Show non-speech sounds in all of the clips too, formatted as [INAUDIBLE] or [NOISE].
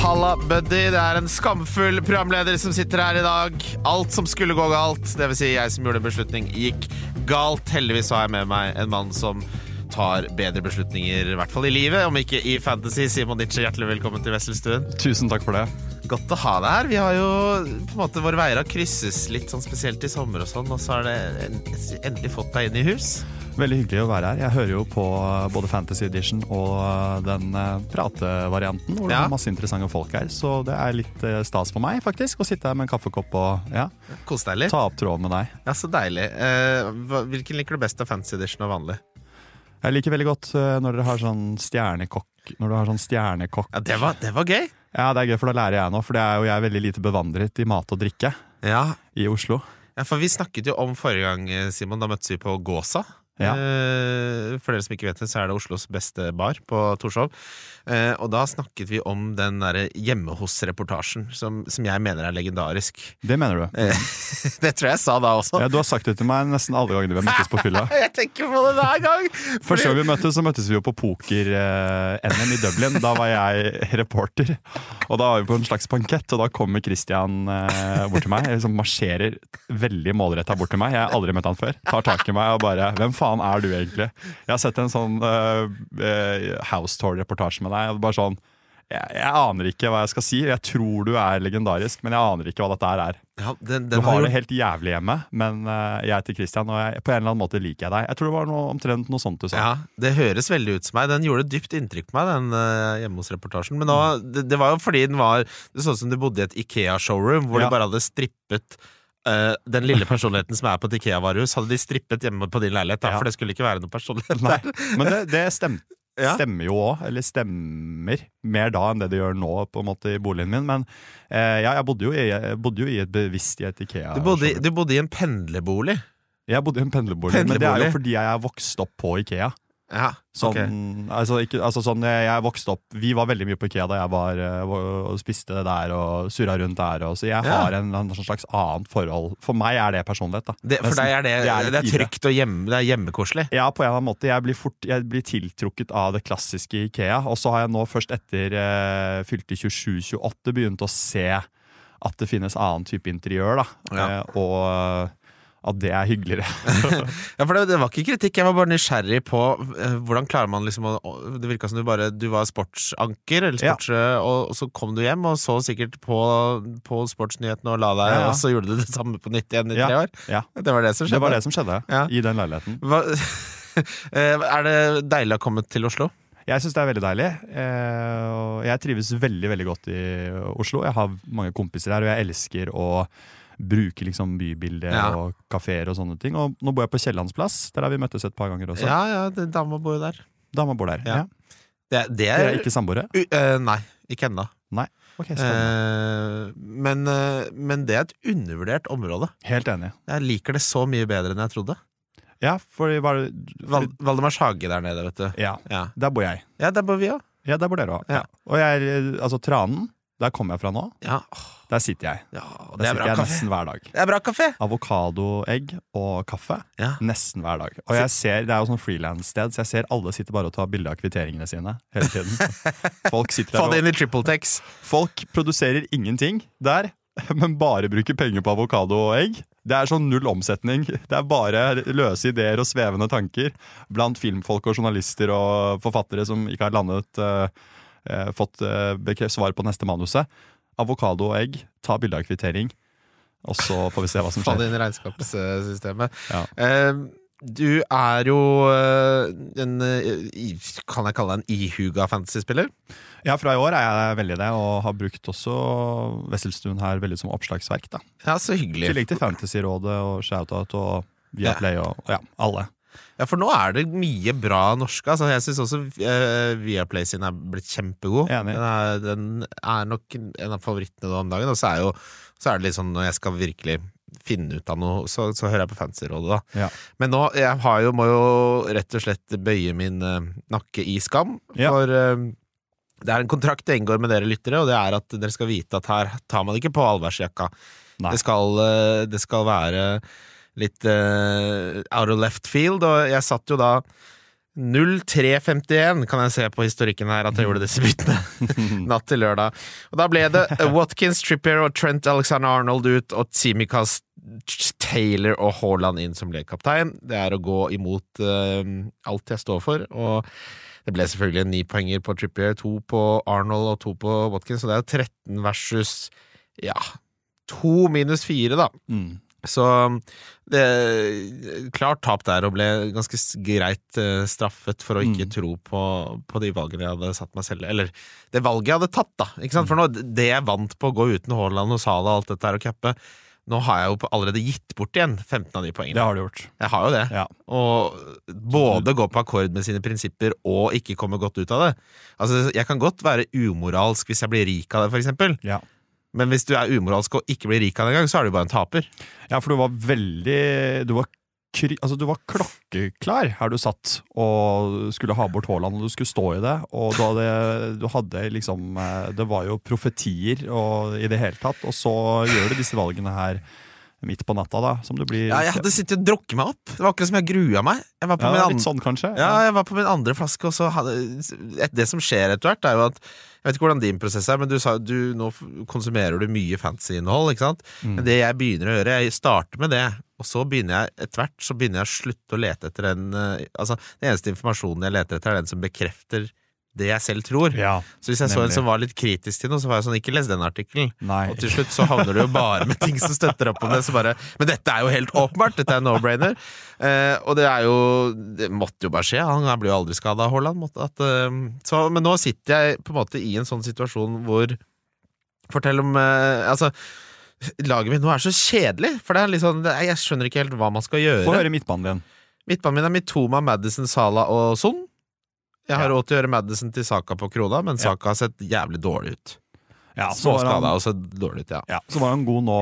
Halla, buddy. Det er en skamfull programleder som sitter her i dag. Alt som skulle gå galt, dvs. Si jeg som gjorde en beslutning, gikk galt. Heldigvis har jeg med meg en mann som tar bedre beslutninger, i hvert fall i livet, om ikke i fantasy. Simon Nitsche, hjertelig velkommen til Wesselstuen. Tusen takk for det. Godt å ha deg her. Vi har jo på en måte Våre veier har krysses litt, sånn spesielt i sommer og sånn, og så har det endelig fått deg inn i hus. Veldig hyggelig å være her. Jeg hører jo på både Fantasy Edition og den eh, pratevarianten, hvor det Ja. er masse interessante folk her. Så det er litt eh, stas for meg, faktisk, å sitte her med en kaffekopp og ja, ta opp tråden med deg. Ja, så deilig. Eh, hvilken liker du best av Fantasy Edition og vanlig? Jeg liker veldig godt eh, når dere har sånn stjernekokk. Når du har sånn stjernekokk. Ja, det var, det var gøy. Ja, det er gøy, for da lærer jeg nå. For det er jo jeg er veldig lite bevandret i mat og drikke Ja, i Oslo. Ja, for Vi snakket jo om forrige gang, eh, Simon. Da møttes vi på Gåsa. Ja. Eh, For dere som ikke vet det, så er det Oslos beste bar på Torshov. Eh, Og da snakket vi om den derre hjemme hos-reportasjen, som, som jeg mener er legendarisk. Det mener du? Eh, [LAUGHS] Det tror jeg jeg sa da også. Ja, du har sagt det til meg nesten alle gangene vi har møttes på fylla. [LAUGHS] Jeg tenker på det hver gang! Første gang vi møttes, så møttes vi jo på poker-NM i Dublin. Da var jeg reporter. Og da var vi på en slags bankett, og da kommer Christian eh, bort til meg. Jeg liksom marsjerer veldig målretta bort til meg. Jeg har aldri møtt han før. Tar tak i meg og bare 'Hvem faen er du egentlig?' Jeg har sett en sånn eh, House Tour-reportasje med deg. Og bare sånn jeg, jeg aner ikke hva jeg skal si. Jeg tror du er legendarisk, men jeg aner ikke hva dette er. Ja, den, Du har har det helt jævlig hjemme, men uh, jeg heter Christian, og jeg, på en eller annen måte liker jeg deg. Jeg tror det var noe, omtrent noe sånt du sa. Ja, Det høres veldig ut som meg. Den gjorde dypt inntrykk på meg, den uh, hjemme hos-reportasjen. Men nå, det, det var jo fordi den var Det så ut som du bodde i et Ikea-showroom, hvor Ja. de bare hadde strippet Uh, den lille personligheten som er på et Ikea-varehus, hadde de strippet hjemme på din leilighet. Da, Ja. For det skulle ikke være noe personlighet der. men det, det stem, Ja. stemmer jo òg, eller stemmer mer da enn det det gjør nå på en måte i boligen min. Men eh, ja, jeg bodde jo i, jeg bodde jo i et bevisst i et Ikea. Du bodde, du bodde i en pendlerbolig. Jeg bodde i en pendlerbolig, men det er jo fordi jeg er vokst opp på Ikea. Ja, Sånn, ok. altså, ikke, altså sånn, jeg, jeg vokste opp Vi var veldig mye på Ikea da jeg var eh, og spiste det der og surra rundt der. Og, så jeg Ja. har en, en slags annet forhold. For meg er det personlighet. Det, for deg er det, Det er det er trygt og hjemme, det er hjemmekoselig. Ja, på en eller annen måte. Jeg blir, fort, jeg blir tiltrukket av det klassiske Ikea. Og så har jeg nå først etter eh, fylte 27-28 begynt å se at det finnes annen type interiør. da Ja. eh, Og at det er hyggeligere. [LAUGHS] Ja, for det, det var ikke kritikk, jeg var bare nysgjerrig på eh, hvordan klarer man liksom å Det virka som du bare Du var sportsanker, eller Ja. og, og så kom du hjem og så sikkert på, på sportsnyhetene og la deg, Ja, ja. og så gjorde du det samme på nytt igjen i tre år? ja. Det var det som skjedde? Det var det som skjedde i den leiligheten. Hva, [LAUGHS] Eh, er det deilig å komme til Oslo? Jeg syns det er veldig deilig. Eh, jeg trives veldig veldig godt i Oslo. Jeg har mange kompiser her, og jeg elsker å bruke liksom bybildet Ja. og kafeer og sånne ting. Og nå bor jeg på Kiellandsplass. Der har vi møttes et par ganger også. Ja, ja, det- dama bor jo der. Dama bor der. Ja. Ja. Det, det Dere er er ikke samboere? U- eh, Nei, ikke ennå. Ok, spennende. Eh, men, eh, men det er et undervurdert område. Helt enig. Jeg liker det så mye bedre enn jeg trodde. Ja, fordi, var, Val Valdemars hage der nede, vet du. Ja, Ja, der bor jeg. ja der bor vi òg. Ja, der bor dere òg. Ja. Og jeg er altså Tranen, der kommer jeg fra nå. Ja, Der sitter jeg. ja, Der det er sitter bra jeg kaffe. nesten hver dag. Det er bra kaffe! Avokadoegg og kaffe. Ja. Nesten hver dag. Og jeg ser, Det er jo sånn frilanssted, så jeg ser alle sitter bare og tar bilde av kvitteringene sine hele tiden. [LAUGHS] Folk sitter Få der det inn i TripleTex. Folk produserer ingenting der, men bare bruker penger på avokado og egg. Det er sånn null omsetning. Det er bare løse ideer og svevende tanker blant filmfolk og journalister og forfattere som ikke har landet eh, eh, fått uh, svar på neste manuset. Avokado og egg, ta bilde av kvittering, og så får vi se hva som [LAUGHS] Få det skjer. inn i regnskapssystemet. Ja. Eh, du er jo eh, en eh, Kan jeg kalle deg en ihuga fantasyspiller? Ja, fra i år er jeg veldig det, og har brukt også Wesselstuen her veldig som oppslagsverk. da. Ja, så I tillegg til Fantasyrådet og Shoutout og Viaplay og ja, alle. Ja, for nå er det mye bra norske. Altså, jeg syns også uh, Viaplay sin er blitt kjempegod. Den er, den er nok en av favorittene nå om dagen. Og så er, jo, så er det litt sånn når jeg skal virkelig finne ut av noe, så, så hører jeg på Fancyrådet, da. Ja. Men nå jeg har jo, må jo rett og slett bøye min uh, nakke i skam, Ja. for uh, det er en kontrakt jeg inngår med dere lyttere, og det er at dere skal vite at her tar man ikke på allværsjakka. Det skal, det skal være litt uh, out of left field, og jeg satt jo da 0-3-51, kan jeg se på historikken her, at jeg gjorde disse byttene [LAUGHS] natt til lørdag. Og da ble det eh, Watkins, Trippier og Trent Alexander Arnold ut, og Tsimikas, Taylor og Haaland inn som lekaptein. Det er å gå imot uh, alt jeg står for, og det ble selvfølgelig ni poenger på Trippier, to på Arnold og to på Watkins, så det er jo 13 versus ja, to minus fire, da. Mm. Så det Klart tap der, og ble ganske greit eh, straffet for å ikke Mm. tro på, på de valgene jeg hadde satt meg selv Eller det valget jeg hadde tatt, da. For nå, det jeg vant på å gå uten Haaland og Salah og alt dette her og cappe, nå har jeg jo allerede gitt bort igjen 15 av de poengene. Det har du gjort. Jeg har jo det. Ja. Og både gå på akkord med sine prinsipper og ikke komme godt ut av det. Altså, Jeg kan godt være umoralsk hvis jeg blir rik av det, for eksempel. Ja. Men hvis du er umoralsk og ikke blir rik av det engang, så er du bare en taper. Ja, for du var veldig Du var, altså, du var klokkeklar her du satt og skulle ha bort Haaland, og du skulle stå i det. Og du hadde, du hadde liksom eh, Det var jo profetier og, i det hele tatt, og så gjør du disse valgene her midt på natta, da, som du blir Ja, jeg hadde sittet og drukket meg opp. Det var akkurat som jeg grua meg. Jeg var på, Ja, min, andre, sånn, kanskje? ja, jeg var på min andre flaske, og så hadde Det som skjer etter hvert, er jo at Jeg vet ikke hvordan din prosess er, men du sa du, nå konsumerer du mye fantasy-innhold, ikke sant? Mm. Men det jeg begynner å gjøre, jeg starter med det, og så begynner jeg etter hvert så begynner jeg å slutte å lete etter den eh, Altså, den eneste informasjonen jeg leter etter, er den som bekrefter det jeg selv tror. Ja, Så hvis jeg så en som var litt kritisk til noe, så var jeg sånn, ikke les den artikkelen. Og til slutt så havner du jo bare med ting som støtter opp om det. Så bare, men dette er jo helt åpenbart! Dette er no-brainer. Eh, og det er jo Det måtte jo bare skje. Han blir jo aldri skada, Haaland. Måtte at, eh, så, men nå sitter jeg på en måte i en sånn situasjon hvor Fortell om eh, Altså, laget mitt nå er så kjedelig. For det er litt sånn, jeg skjønner ikke helt hva man skal gjøre. Få høre midtbanen din. Midtbanen min er Mitoma, Madison, Salah og Son. Jeg har Ja. råd til å gjøre Madison til Saka på krona, men Ja. Saka har sett jævlig dårlig ut. Ja, Småskada og sett dårlig ut, ja. ja, så var han god nå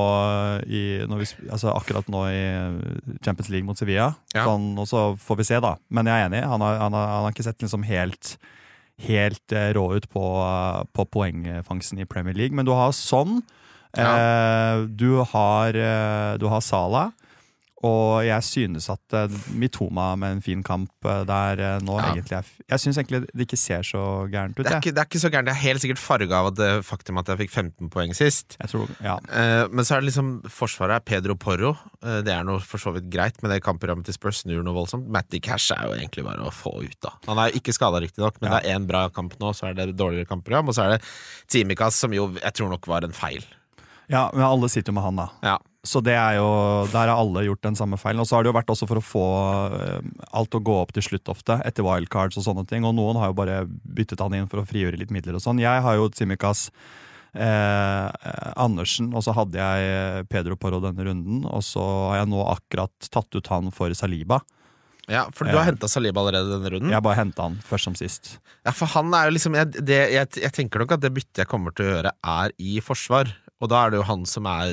i, når vi, altså akkurat nå i Champions League mot Sevilla. Ja. Sånn, og så får vi se, da. Men jeg er enig. Han har, han har, han har ikke sett liksom helt Helt eh, rå ut på, på poengfangsten i Premier League. Men du har sånn. Eh, du har, eh, du har Salah. Og jeg synes at uh, Mitoma med en fin kamp uh, der uh, nå Ja. egentlig er Jeg syns egentlig det ikke ser så gærent ut, Det er, ikke, det er ikke så gærent. Det er helt sikkert farga av det faktum at jeg fikk 15 poeng sist. jeg tror, ja. Eh, men så er det liksom Forsvaret er Pedro Porro. Det er noe for så vidt greit, men det kampprogrammet til Spurs snur noe voldsomt. Matty Cash er jo egentlig bare å få ut, da. Han er ikke skada, riktignok, men Ja. det er én bra kamp nå, så er det dårligere kampprogram. Og så er det Timikas, som jo jeg tror nok var en feil. ja, men alle sitter jo med han, da. Ja. Så det er jo, der har alle gjort den samme feilen. Og så har det jo vært også for å få eh, alt å gå opp til slutt ofte, etter wildcards og sånne ting. Og noen har jo bare byttet han inn for å frigjøre litt midler og sånn. Jeg har jo Tsimikas eh, Andersen, og så hadde jeg eh, Pedro Porro denne runden. Og så har jeg nå akkurat tatt ut han for Saliba. ja, for du har henta Saliba allerede denne runden? Jeg bare henta han først som sist. Ja, for han er jo liksom jeg, det, jeg, jeg tenker nok at det byttet jeg kommer til å gjøre, er i forsvar. Og da er det jo han som er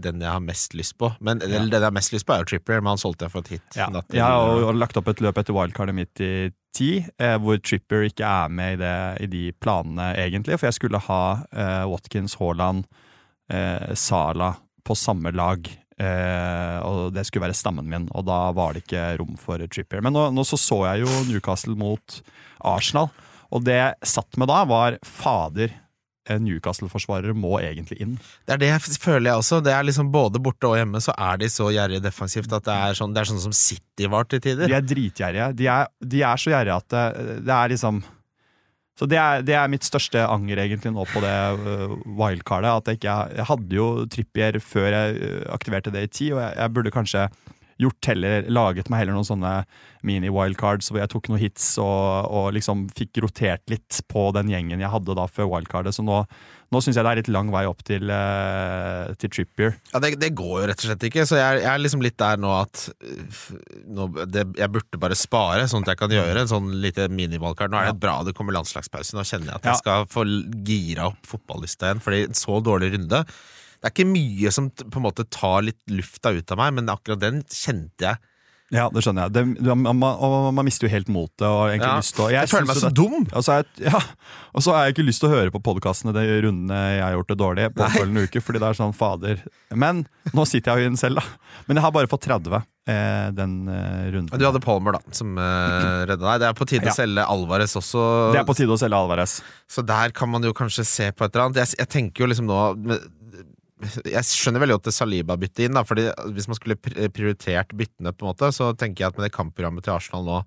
den jeg har mest lyst på. Men eller, den jeg har mest lyst på, er jo Trippier, men han solgte jeg for et hit. Ja. natt til- Jeg har jo lagt opp et løp etter wildcardet mitt i ti, eh, hvor Tripper ikke er med i, det, i de planene, egentlig. For jeg skulle ha eh, Watkins, Haaland, eh, Sala på samme lag. Eh, og det skulle være stammen min, og da var det ikke rom for Tripper. Men nå, nå så, så jeg jo Newcastle mot Arsenal, og det jeg satt med da, var fader. Eh, Newcastle-forsvarere må egentlig inn. Det er det jeg føler jeg også. Det er liksom Både borte og hjemme så er de så gjerrige defensivt at det er sånn, det er sånn som City var til tider. De er dritgjerrige. De er, de er så gjerrige at det, det er liksom Så det er, det er mitt største anger egentlig nå på det øh, wildcardet. At jeg ikke Jeg hadde jo Trippier før jeg øh, aktiverte det i ti, og jeg, jeg burde kanskje gjort heller, laget meg heller noen sånne mini-wildcards hvor jeg tok noen hits og, og liksom fikk rotert litt på den gjengen jeg hadde da før wildcardet. Så nå, Nå syns jeg det er litt lang vei opp til, uh, til Trippier. Ja, det, det går jo rett og slett ikke, så jeg, jeg er liksom litt der nå at nå, det, Jeg burde bare spare, sånn at jeg kan gjøre en sånn lite mini-wildcard. Nå er det bra det kommer landslagspause, nå kjenner jeg at Ja. jeg skal få gira opp fotballysta igjen, fordi en så dårlig runde Det er ikke mye som på en måte tar litt lufta ut av meg, men akkurat den kjente jeg. Ja, det skjønner jeg. Det, man, man, man mister jo helt motet. Egentlig Ja. å Jeg, føler meg så det- dum! Og så, jeg, ja, og så har jeg ikke lyst til å høre på podkastene de rundene jeg har gjort det dårlig på følgende uke, fordi det er sånn fader. Men nå sitter jeg jo i den selv, da. Men jeg har bare fått 30 eh, den eh, runden. Du hadde Palmer, da, som uh, redda deg. Det er på tide Ja. å selge Alvarez også. Det er på tide å selge Alvarez. Så der kan man jo kanskje se på et eller annet. Jeg, jeg tenker jo liksom nå Jeg skjønner veldig godt det Saliba-byttet inn, da, Fordi hvis man skulle prioritert byttene, på en måte så tenker jeg at med det kampprogrammet til Arsenal nå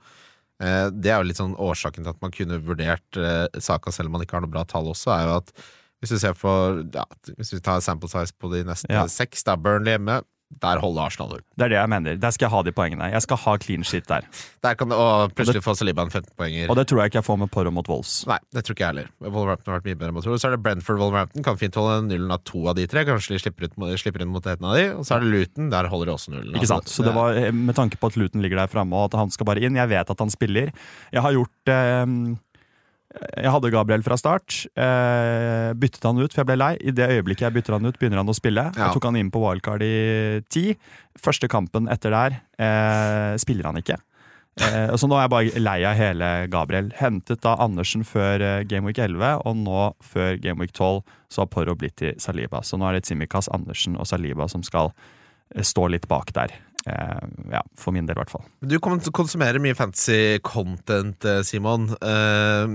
eh, Det er jo litt sånn årsaken til at man kunne vurdert eh, saka selv om man ikke har noe bra tall også, er jo at hvis du ser for ja, Hvis vi tar sample size på de neste Ja. seks, da Burnley hjemme, der holder Arsenal null. Det er det jeg mener. Der skal jeg ha de poengene. Jeg skal ha clean shit der. Der kan det, og plutselig få Saliba en 15-poenger. Og det tror jeg ikke jeg får med Porro mot Wolves. Nei, det tror ikke jeg heller. Wolverhampton har vært mye bedre mot Wolves. Så er det Brentford Wolverhampton. Kan fint holde nullen av to av de tre. Kanskje de slipper, ut, slipper inn mot en av de. Og så er det Luton. Der holder de også nullen. Ikke sant? Altså, Så det var eh, med tanke på at Luton ligger der framme, og at han skal bare inn. Jeg vet at han spiller. Jeg har gjort eh, Jeg hadde Gabriel fra start. Eh, byttet han ut, for jeg ble lei. I det øyeblikket jeg bytter han ut, begynner han å spille. Ja. Jeg tok han inn på wildcard i ti. Første kampen etter der eh, spiller han ikke. Eh, så nå er jeg bare lei av hele Gabriel. Hentet da Andersen før eh, Gameweek 11, og nå før Gameweek 12 så har Porro blitt til Saliba. Så nå er det Tsimikas, Andersen og Saliba som skal eh, stå litt bak der. Eh, ja, For min del, i hvert fall. Du kon- konsumerer mye fancy content, eh, Simon. Eh,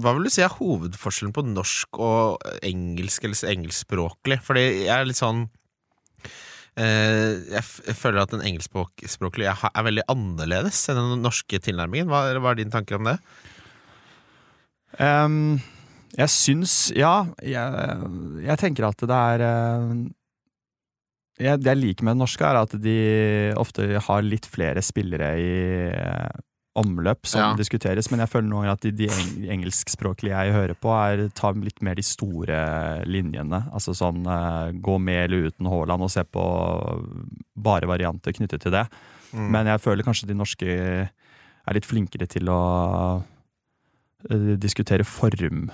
hva vil du si er hovedforskjellen på norsk og engelsk, eller engelskspråklig? Fordi jeg er litt sånn jeg, føler at den engelskspråklige er, veldig annerledes enn den norske tilnærmingen. Hva, er- hva er dine tanker om det? Um, jeg syns Ja, jeg, jeg tenker at det er jeg, Det jeg liker med det norske, er at de ofte har litt flere spillere i eh, omløp som Ja. diskuteres, men jeg føler noen ganger at de, de eng engelskspråklige jeg hører på, er, tar litt mer de store linjene. Altså sånn uh, gå med eller uten Haaland, og se på bare varianter knyttet til det. Mm. Men jeg føler kanskje de norske er litt flinkere til å uh, diskutere form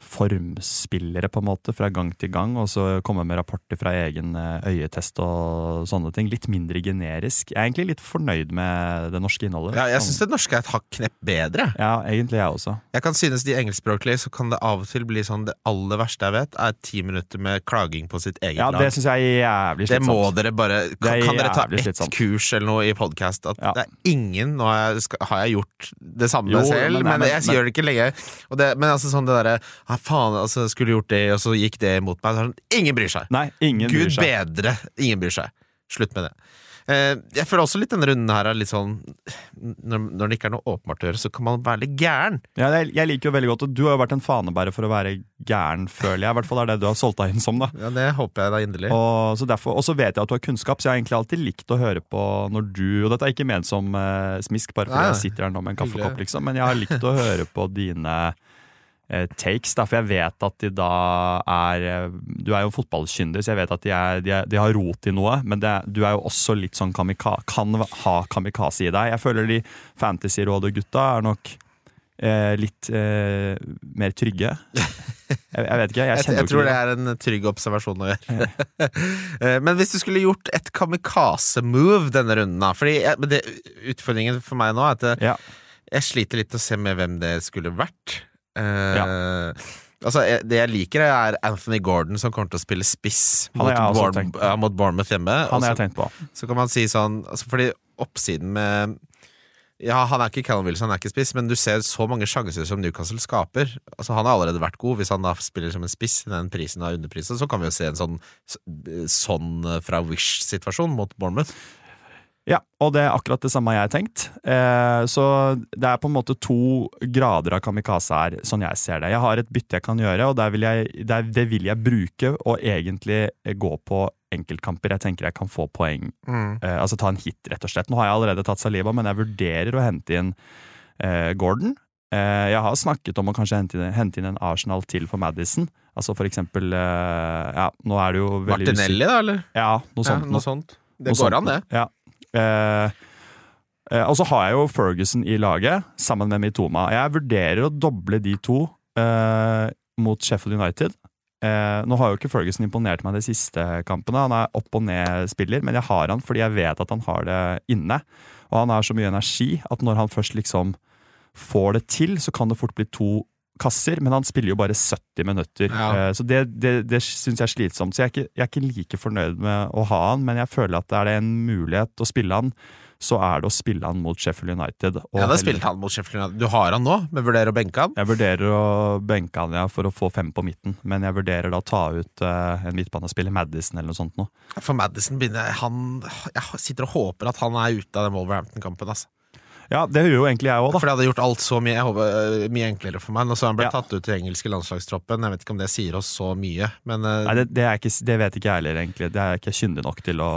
formspillere, på en måte, fra gang til gang, og så komme med rapporter fra egen eh, øyetest og sånne ting. Litt mindre generisk. Jeg er egentlig litt fornøyd med det norske innholdet. Ja, jeg syns det norske er et hakk knepp bedre. Ja, egentlig jeg også. Jeg kan synes de engelskspråklige så kan det av og til bli sånn Det aller verste jeg vet, er ti minutter med klaging på sitt eget lag. Ja. Det syns jeg er jævlig Det må dere bare Kan, kan dere ta ett kurs eller noe i podkast? At Ja. det er ingen Nå har jeg, gjort det samme Jo, selv, men- men, men- jeg men- gjør det ikke lenge. Det, men altså sånn det derre ah, Faen, altså, skulle gjort det, og så gikk det imot meg. Sånn, ingen bryr seg! Nei, ingen bryr Gud seg. bedre! Ingen bryr seg. Slutt med det. Eh, jeg føler også litt denne runden her er litt sånn når, når det ikke er noe åpenbart å gjøre, så kan man være litt gæren. Ja, jeg, jeg liker jo veldig godt, Du har jo vært en fanebærer for å være gæren, føler jeg. I hvert fall er det du har solgt deg inn som. da Ja, Det håper jeg da inderlig. Og så, derfor, og så vet jeg at du har kunnskap, så jeg har egentlig alltid likt å høre på når du Og dette er ikke ment som eh, smisk, bare fordi Nei, nei. jeg sitter her nå med en kaffekopp, Hyggelig. liksom, men jeg har likt å høre på dine takes, da, for jeg vet at de da er eh, Du er jo fotballkyndig, så jeg vet at de, er, de, er, de har rot i noe, men det, du er jo også litt sånn kamika, kan ha kamikaze i deg. Jeg føler de Fantasyrådet-gutta er nok eh, litt eh, mer trygge. [LAUGHS] Jeg, jeg vet ikke, jeg Jeg, jeg tror det er en trygg observasjon å gjøre. [LAUGHS] Eh, men hvis du skulle gjort et kamikaze-move denne runden, da Fordi det, Utfordringen for meg nå er at Ja. jeg sliter litt å se med hvem det skulle vært. Eh, Altså, jeg- Det jeg liker, er Anthony Gordon, som kommer til å spille spiss mot, Bourne- tenkt mot Bournemouth hjemme. Han har jeg tenkt på. så kan man si sånn altså Fordi oppsiden med Ja, han er ikke Callum Wilson, han er ikke spiss, men du ser så mange sjanser som Newcastle skaper. Altså Han har allerede vært god. Hvis han da spiller som en spiss i den prisen av underprisen, så kan vi jo se en sånn sånn fra Wish-situasjon mot Bournemouth. Ja, og det er akkurat det samme jeg har tenkt. Eh, så det er på en måte to grader av kamikaze her, sånn jeg ser det. Jeg har et bytte jeg kan gjøre, og der vil jeg, der, det vil jeg bruke og egentlig gå på enkeltkamper. Jeg tenker jeg kan få poeng. Eh, altså ta en hit, rett og slett. Nå har jeg allerede tatt Saliba, men jeg vurderer å hente inn eh, Gordon. Eh, jeg har snakket om å kanskje hente inn, hente inn en Arsenal til for Madison. Altså for eksempel eh, Ja, nå er det jo veldig Martinelli, da, eller? Ja, noe sånt. ja, noe sånt. Det går an, det. Ja. Eh, eh, og så har jeg jo Ferguson i laget, sammen med Mitoma. Jeg vurderer å doble de to eh, mot Sheffield United. Eh, nå har jo ikke Ferguson imponert meg de siste kampene. Han er opp og ned-spiller, men jeg har han fordi jeg vet at han har det inne. Og han har så mye energi at når han først liksom får det til, så kan det fort bli to kasser, men han spiller jo bare 70 minutter. Ja. Eh, Så det, det, det syns jeg er slitsomt. Så jeg er, ikke, jeg er ikke like fornøyd med å ha han, men jeg føler at er det en mulighet å spille han, så er det å spille han mot Sheffield United. Ja, da spilte han mot Sheffield United. Du har han nå, men vurderer å benke han? Jeg vurderer å benke han ja, for å få fem på midten, men jeg vurderer da å ta ut uh, en midtbanespiller, Madison eller noe sånt noe. For Madison begynner han Jeg sitter og håper at han er ute av den Wolverhampton-kampen. Altså. Ja, det gjør jo egentlig jeg òg, da. For det hadde gjort alt så mye, jeg håper, øh, mye enklere for meg. Nå så han ble Ja. tatt ut i engelske landslagstroppen. Jeg vet ikke om det sier oss så mye, men øh, Nei, det, det, er ikke, det vet ikke jeg heller, egentlig. Det er jeg ikke kyndig nok til å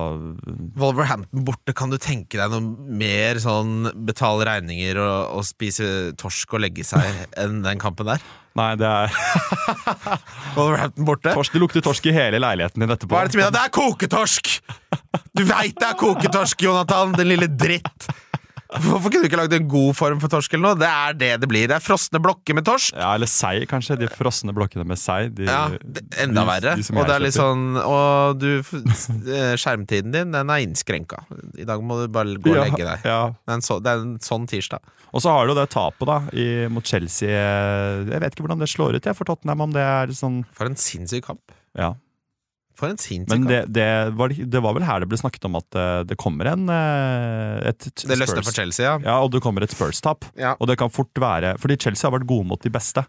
Wolverhampton borte, kan du tenke deg noe mer sånn betale regninger og, og spise torsk og legge seg [LAUGHS] enn den kampen der? Nei, det er [LAUGHS] Wolverhampton borte? torsk, Det lukter torsk i hele leiligheten din etterpå. Hva er det til middag? Det er koketorsk! Du veit det er koketorsk, Jonathan, den lille dritt! Hvorfor kunne du ikke lagd en god form for torsk eller noe? Det er det det blir. Det er frosne blokker med torsk. Ja, eller sei, kanskje. De frosne blokkene med sei. De, Ja, det, enda de- verre. de og det er litt sånn Og du eh, Skjermtiden din, den er innskrenka. I dag må du bare gå og Ja, legge deg. Ja. Det er en, så, det er en sånn tirsdag. Og så har du det tapet da i, mot Chelsea. Jeg vet ikke hvordan det slår ut jeg for Tottenham, om det er sånn For en sinnssyk kamp. Ja. For en sinnssyk Men det, det, var, det var vel her det ble snakket om at eh, det kommer en eh, et, et Det løsner for Chelsea, ja. Ja, og det kommer et Spurs-tap. Ja. Og det kan fort være Fordi Chelsea har vært gode mot de beste.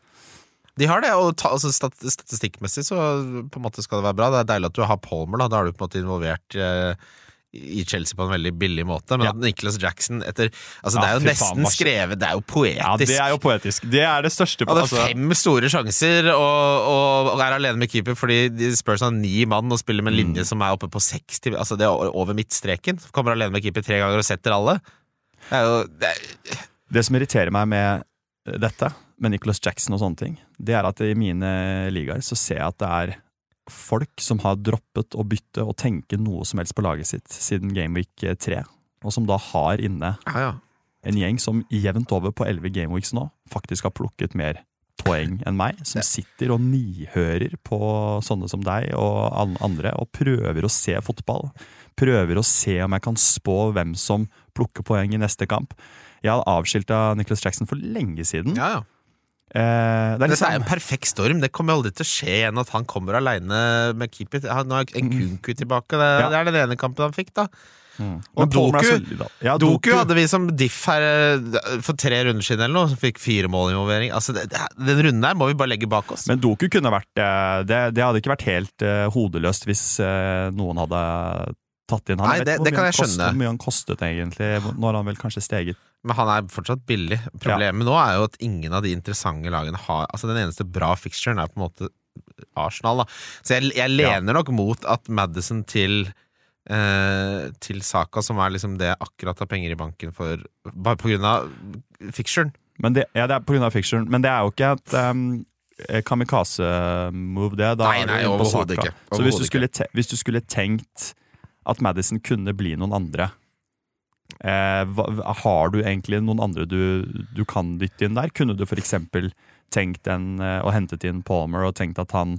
De har det, og ta, altså, stat, statistikkmessig så på en måte skal det være bra. Det er deilig at du har Palmer, da. Da er du på en måte involvert eh, i Chelsea på en veldig billig måte. Men Ja. at Nicholas Jackson etter Altså, det er jo nesten faen, skrevet Det er jo poetisk. Ja. Det er jo poetisk. Det er det største Han hadde altså, fem store sjanser og, og, og er alene med keeper fordi de Spurs har ni mann og spiller med en Mm. linje som er oppe på 60 Altså det er over midtstreken. Kommer alene med keeper tre ganger og setter alle. Det er jo det er, Det som irriterer meg med dette, med Nicholas Jackson og sånne ting, det er at i mine ligaer så ser jeg at det er folk som har droppet å bytte og tenke noe som helst på laget sitt siden Gameweek 3, og som da har inne ja, ja. en gjeng som jevnt over på 11 gameweeks nå faktisk har plukket mer poeng enn meg, som sitter og nihører på sånne som deg og an- andre og prøver å se fotball. Prøver å se om jeg kan spå hvem som plukker poeng i neste kamp. Jeg hadde avskilta Nicholas Jackson for lenge siden. ja, ja. Eh, det er Dette er liksom, en perfekt storm. Det kommer aldri til å skje igjen at han kommer aleine med keeper. Han har en Kunku tilbake. Det, Ja. det er den ene kampen han fikk, da. mm. og Doku- så, ja, Doku hadde vi som diff her eh, for tre runder siden eller noe, som fikk fire mål involvering. Altså, det, den runden der må vi bare legge bak oss. Men Doku kunne vært eh, Det, det hadde ikke vært helt uh, hodeløst hvis uh, noen hadde tatt inn han. Nei, vet det- ikke det kan jeg skjønne. Hvor mye han kostet egentlig. Nå har han vel kanskje steget Men han er fortsatt billig. Problemet nå er jo at ingen av de interessante lagene har Altså Den eneste bra fixturen er på en måte Arsenal. da Så jeg, jeg lener nok mot at Madison til eh, Til Saka, som er liksom det jeg akkurat har penger i banken for, bare på grunn av fixturen. Men det, ja, det er på grunn av fixturen, men det er jo ikke et um, kamikaze-move, det. Da Nei, nei, overhodet ikke. ikke. Så hvis du, skulle hvis du skulle tenkt at Madison kunne bli noen andre eh, hva, Har du egentlig noen andre du, du kan dytte inn der? Kunne du f.eks. tenkt en, eh, og hentet inn Palmer og tenkt at han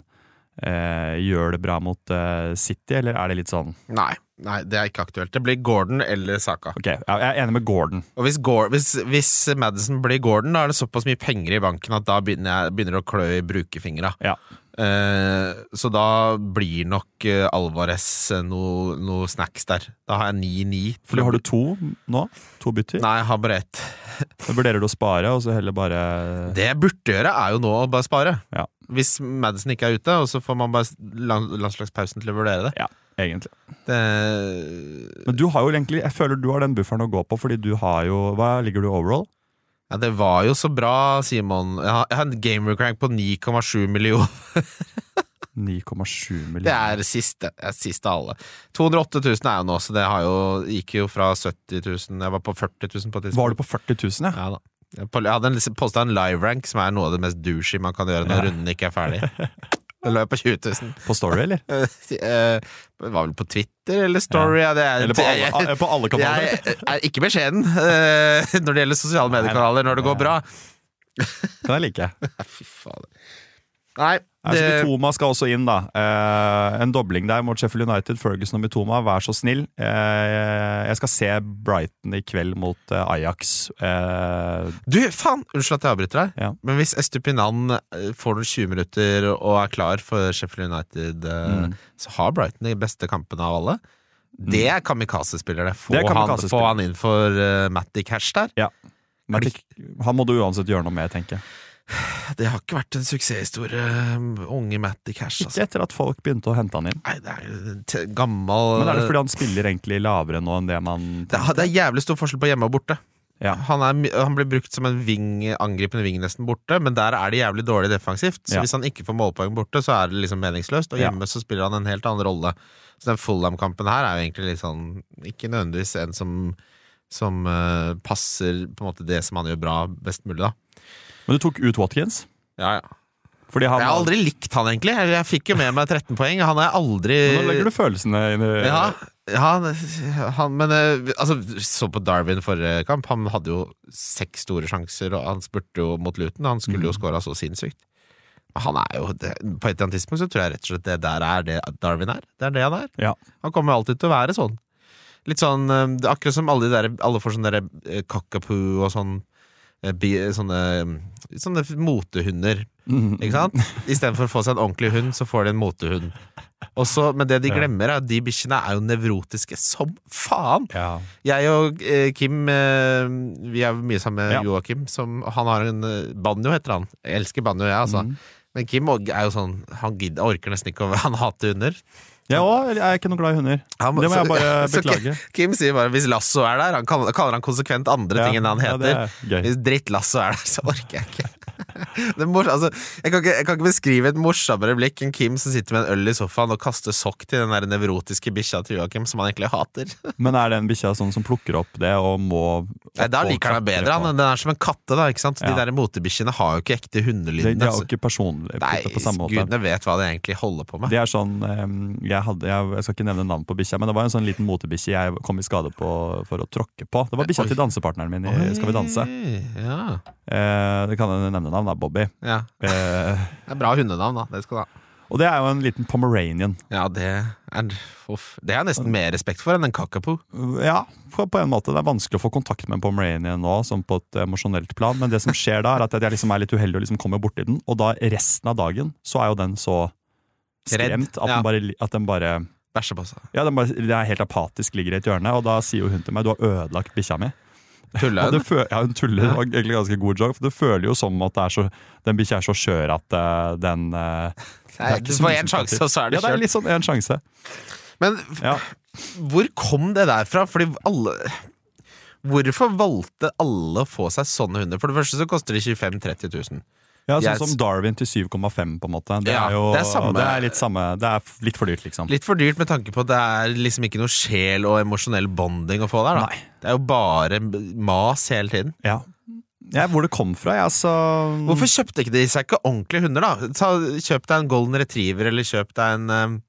eh, gjør det bra mot eh, City, eller er det litt sånn Nei, nei, det er ikke aktuelt. Det blir Gordon eller Saka. Ok, jeg er enig med Gordon. Og hvis, Gor- hvis, hvis Madison blir Gordon, da er det såpass mye penger i banken at da begynner jeg begynner det å klø i brukerfingra. Ja. Eh, så da blir nok eh, Alvarez eh, noe, noe snacks der. Da har jeg 9-9. Fordi har du to nå? To bytter? Nei, jeg har bare ett. [LAUGHS] Vurderer du å spare, og så heller bare Det jeg burde gjøre, er jo nå å bare spare. Ja. Hvis Madison ikke er ute, og så får man bare land- landslagspausen til å vurdere det. Ja, egentlig. det Men du har jo egentlig, jeg føler du har den bufferen å gå på, fordi du har jo Hva ligger du overall? Ja, det var jo så bra, Simon. Jeg har, jeg har en gamer-crank på 9,7 millioner. [LAUGHS] 9,7 millioner. Det er siste, det siste alle. 208 000 er jo nå, så det har jo, gikk jo fra 70 000 Jeg var på 40 000 på et tidspunkt. Var du på 40 000, ja? Ja da. Jeg hadde en- posta en live rank, som er noe av det mest douchey man kan gjøre når Ja. runden ikke er ferdig. [LAUGHS] Lå jeg på 20 000. På Story, eller? [LAUGHS] Eh, Det var vel på Twitter eller Story? Ja. det er, Eller på alle, [LAUGHS] på alle kanaler? jeg er ikke beskjeden eh, [LAUGHS] når det gjelder sosiale mediekanaler når det går bra. Den er liker jeg. Fy fader. Nei, Altså, det, Mitoma skal også inn, da. Eh, en dobling der mot Sheffield United. Ferguson og Mitoma, vær så snill. Eh, jeg skal se Brighton i kveld mot eh, Ajax. Eh, du, faen! Unnskyld at jeg avbryter deg, Ja. men hvis Estupinan eh, får noen 20 minutter og er klar for Sheffield United, eh, Mm. så har Brighton de beste kampene av alle. Det er kamikaze-spillere. Få, er han- han inn for uh, Matty Cash der. Matic, han må du uansett gjøre noe med, tenker jeg. [SIGHS] Det har ikke vært en suksesshistorie, eh, unge Matty Cash. Ikke Altså. etter at folk begynte å hente han inn. Nei, det er gammel Men er det fordi han spiller egentlig lavere nå enn det man det, det er jævlig stor forskjell på hjemme og borte. Ja. Han, er, han blir brukt som en ving, angripende ving nesten borte, men der er det jævlig dårlig defensivt. Så Ja. hvis han ikke får målpoeng borte, så er det liksom meningsløst. Og Ja. hjemme så spiller han en helt annen rolle. Så den Fulham-kampen her er jo egentlig litt sånn Ikke nødvendigvis en som som uh, passer på en måte det som han gjør bra, best mulig, da. Men du tok ut Watkins? Ja, ja. Jeg har aldri likt han, egentlig. Jeg, fikk jo med meg 13 poeng. Han er aldri Men Nå legger du følelsene inn i Ja, han, han, men eh, altså, så på Darwin forrige kamp. Han hadde jo seks store sjanser, og han spurte jo mot Luton. Han skulle jo Mm. skåra så sinnssykt. Han er jo På et eller annet tidspunkt så tror jeg rett og slett det der er det Darwin er. Det er det han er. Ja. Han kommer alltid til å være sånn. Litt sånn eh, Akkurat som alle de der Alle får sånne derre eh, cockapoo og sånn Sånne, sånne motehunder. Mm. Ikke sant? Istedenfor å få seg en ordentlig hund, så får de en motehund. Også, men det de glemmer, er at de bikkjene er jo nevrotiske som faen! Ja. Jeg og eh, Kim eh, Vi er mye sammen med Ja. Joakim. Som, han har en eh, Banjo, heter han. Jeg elsker banjo, jeg, altså. Mm. Men Kim er jo sånn Han gidder, orker nesten ikke å [LAUGHS] Han hater hunder. Jeg òg er ikke noe glad i hunder. Han- Det må jeg bare [LAUGHS] beklage. Kim sier bare 'hvis Lasso er der', han kaller, kaller han konsekvent andre ting enn han heter. er. Hvis dritt-Lasso er der, så orker jeg ikke. Det mors altså, jeg, kan ikke jeg kan ikke beskrive et morsommere blikk enn Kim som sitter med en øl i sofaen og kaster sokk til den der nevrotiske bikkja til Joakim, som han egentlig hater. [LAUGHS] Men er den bikkja sånn som plukker opp det og må Nei, Da liker han det bedre. Han, den er som en katte, da. ikke sant? De der motebikkjene har jo ikke ekte De, hundelyd. de altså. jo ikke personlige Nei, på samme måte. gudene vet hva de egentlig holder på med. De er sånn, jeg, hadde, jeg skal ikke nevne navn på bikkja, men det var en sånn liten motebikkje jeg kom i skade på for å tråkke på. Det var bikkja til dansepartneren min i Skal vi danse. Ja. Eh, det kan jeg nevne navn, da. Bobby. ja. Eh, Det er bra hundenavn, da. Det skal du ha. og det er jo en liten pomeranian. Ja, det er. Det er nesten mer respekt for enn en kakapo. Ja, på på en måte. Det er vanskelig å få kontakt med en pomeranian nå, sånn på et emosjonelt plan, men det som skjer da, er at jeg liksom er litt uheldig og liksom kommer borti den, og da resten av dagen så er jo den så skremt at ja. den bare, at den bare Bæsjer på seg. Ja, den bare, det er helt apatisk, ligger i et hjørne, og da sier jo hun til meg du har ødelagt bikkja mi. Tuller hun? det ja, hun tuller, det var egentlig ganske god joke, for det føler jo som at det er så, den bikkja er så skjør at uh, den uh, det er Nei, ikke Du får én sjanse, og så er det Ja, det er kjørt. litt sånn en sjanse. Men Ja. hvor kom det der fra? Fordi alle Hvorfor valgte alle å få seg sånne hunder? For det første så koster de 25 000-30 000. Ja, sånn som Darwin til 7,5, på en måte. Det Ja, er jo det er det er litt samme Det er litt for dyrt, liksom. Litt for dyrt med tanke på at det er liksom ikke noe sjel og emosjonell bonding å få der. da Nei. Det er jo bare mas hele tiden. Ja. ja, Hvor det kom fra, ja, så Hvorfor kjøpte ikke de seg ikke ordentlige hunder, da? Ta, kjøp deg en golden retriever, eller kjøp deg en eh,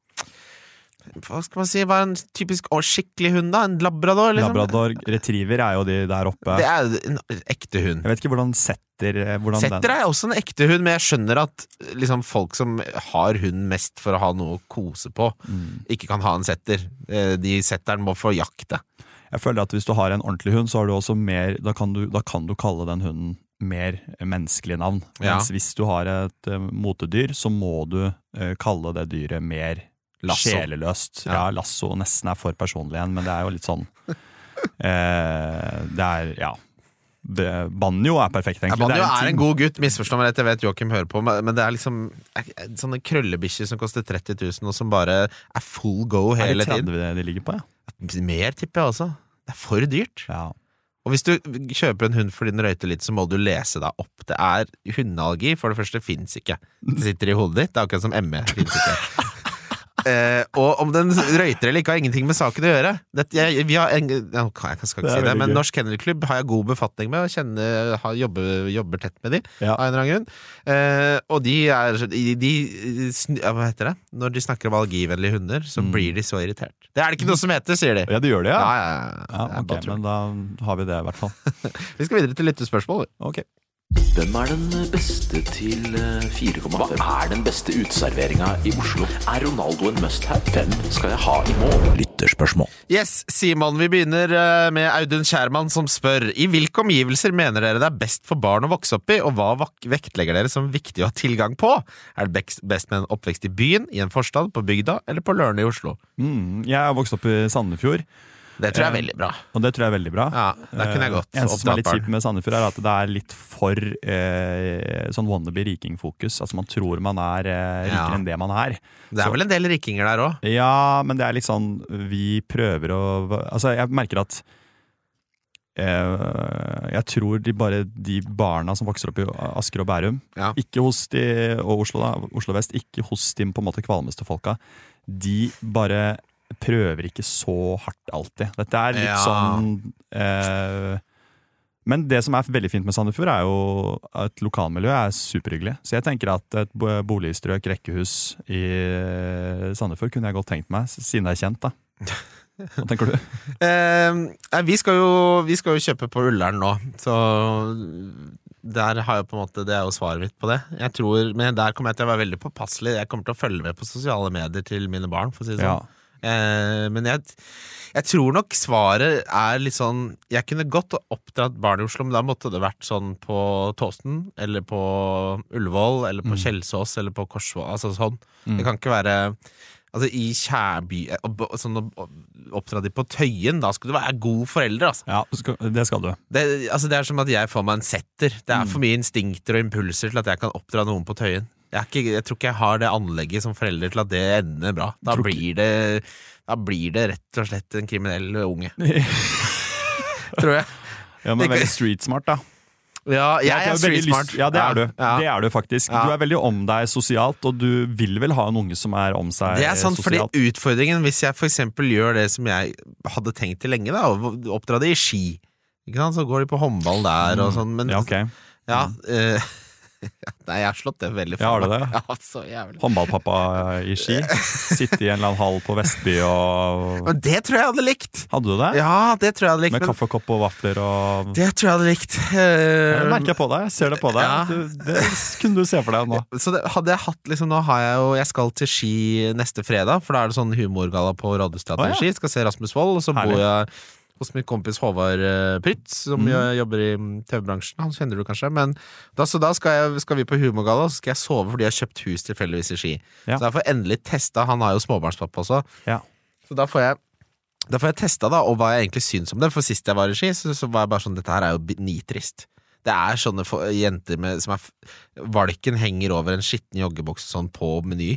Hva skal man si? Hva er en typisk å, skikkelig hund, da? En labrador? Liksom? Labrador retriever er jo de der oppe. Det er en ekte hund. Jeg vet ikke hvordan setter eh, hvordan Setter den, er også en ekte hund, men jeg skjønner at liksom, folk som har hund mest for å ha noe å kose på, Mm. ikke kan ha en setter. Eh, De setteren må få jakte. Jeg føler at Hvis du har en ordentlig hund, så har du også mer Da kan du, da kan du kalle den hunden mer menneskelig navn. Ja. Hvis du har et eh, motedyr, så må du kalle det dyret mer Lasso. sjeleløst. Ja. Ja. lasso nesten er for personlig igjen, men det er jo litt sånn eh, Det er Ja. Det- Banjo er perfekt, Ja, egentlig. Banjo Det er en ting- god gutt, misforstå meg rett, jeg vet Joakim hører på, men det er liksom er- sånne krøllebikkjer som koster 30 000, og som bare er full go Er hele det 30 tiden. de ligger på, ja? Mer, tipper jeg også. Det er for dyrt. ja. Og hvis du kjøper en hund fordi den røyter litt, så må du lese deg opp. Det er Hundeallergi, for det første, fins ikke. Det sitter i hodet ditt. Det er akkurat som ME. Fins ikke. Eh, og om den røyter eller ikke, har ingenting med saken å gjøre. Dette, jeg, vi har en, jeg skal ikke si det, men. Norsk Kennelklubb har jeg god befatning med, og kjenner, har, jobber, jobber tett med de Ja. av en eller annen grunn. Eh, og de er de, de, Hva heter det? Når de snakker om allergivennlige hunder, så Mm. blir de så irritert. Det er det ikke noe som heter, sier de. Ja, det gjør det, Ja, ja? ja, ja. Ja, Det ok, bare tull. men da har vi det, i hvert fall. [LAUGHS] Vi skal videre til lyttespørsmål. Ok. Hvem er den beste til eh, 4,5? Hva er den beste uteserveringa i Oslo? Er Ronaldo en must-have? Hvem skal jeg ha i mål? Lytterspørsmål. Yes, Simon, vi begynner eh, med Audun Kjærmann som spør I hvilke omgivelser mener dere det er best for barn å vokse opp i, og hva vektlegger dere som viktig å ha tilgang på? Er det best- best med en oppvekst i byen, i en forstad, på bygda eller på Lørne i Oslo? Mm, jeg har vokst opp i Sandefjord, Det tror jeg er Eh, veldig bra. og det tror jeg er veldig bra. Ja, det kunne jeg godt gått. eneste som er litt kjipt med Sandefjord, er at det er litt for eh, sånn wannabe rikingfokus. Altså Man tror man er eh, rikere Ja. enn det man er. Det er vel en del rikinger der òg. Ja, men det er litt sånn Vi prøver å Altså, jeg merker at eh, Jeg tror de bare de barna som vokser opp i Asker og Bærum, Ja. ikke hos de og Oslo, da, Oslo vest, ikke hos de på en måte kvalmeste folka, de bare prøver ikke så hardt alltid. Dette er litt Ja. sånn eh, Men det som er veldig fint med Sandefjord, er jo at lokalmiljøet er superhyggelig. Så jeg tenker at et boligstrøk, rekkehus i eh, Sandefjord kunne jeg godt tenkt meg, siden det er kjent, da. [LAUGHS] Hva tenker du? Eh, vi, skal jo, vi skal jo kjøpe på Ullern nå, så der har jeg på en måte Det er jo svaret mitt på det. Jeg tror, Men der kommer jeg til å være veldig påpasselig. Jeg kommer til å følge med på sosiale medier til mine barn. For å si det Ja. Eh, men jeg, jeg tror nok svaret er litt sånn Jeg kunne godt oppdratt barn i Oslo, men da måtte det vært sånn på Tåsen, eller på Ullevål, eller på Mm. Kjelsås, eller på Korsvoll. Altså sånn. Mm. Det kan ikke være Altså i Kjærby eh, Sånn oppdra de på Tøyen, da skal du være god forelder, altså. ja, det skal du. Det, altså. det er som at jeg får meg en setter. Det er for mye instinkter og impulser til at jeg kan oppdra noen på Tøyen. Jeg, ikke, jeg tror ikke jeg har det anlegget som forelder til at det ender bra. Da blir det Da blir det rett og slett en kriminell unge. [LAUGHS] Tror jeg. Ja, men veldig street smart, da. Ja, jeg jeg er veldig street smart. Ja, det er du. Ja. Det er du faktisk. Ja. Du er veldig om deg sosialt, og du vil vel ha en unge som er om seg sosialt. Det er sant, fordi utfordringen hvis jeg for eksempel gjør det som jeg hadde tenkt til lenge, da, og oppdra det i ski. Så går de på håndball der og sånn, men Mm. Ja, ok. ja, eh, [LAUGHS] [LAUGHS] Nei, jeg har slått det veldig Ja, har du meg. det? [LAUGHS] Ja. Håndballpappa i Ski. [LAUGHS] Sitte i en eller annen hall på Vestby og Men det tror jeg hadde likt! Hadde du det? Ja, det tror jeg hadde likt. Med kaffekopp og vafler og Det tror jeg hadde likt. Uh... Jeg merker jeg på deg. Jeg ser det på deg. Ja. Du, det kunne du se for deg nå. Så det, hadde jeg hatt liksom Nå har jeg jo Jeg skal til Ski neste fredag, for da er det sånn humorgalla på Rådhusteatret i Ski. Skal se Rasmus Wold, og så Herlig. bor jeg hos min kompis Håvard eh, Prytz, som Mm. jobber i mm, TV-bransjen. Han kjenner du kanskje. Men da, så da skal, jeg, skal vi på humorgalla, og så skal jeg sove fordi jeg har kjøpt hus tilfeldigvis i Ski. Ja. Så jeg får endelig testa Han har jo småbarnspappa også. Ja. Så da får jeg da får jeg testa da, og hva jeg egentlig syns om det. For sist jeg var i Ski, så, så var jeg bare sånn Dette her er jo nitrist. Det er sånne jenter med, som er Valken henger over en skitten joggebukse sånn på Meny.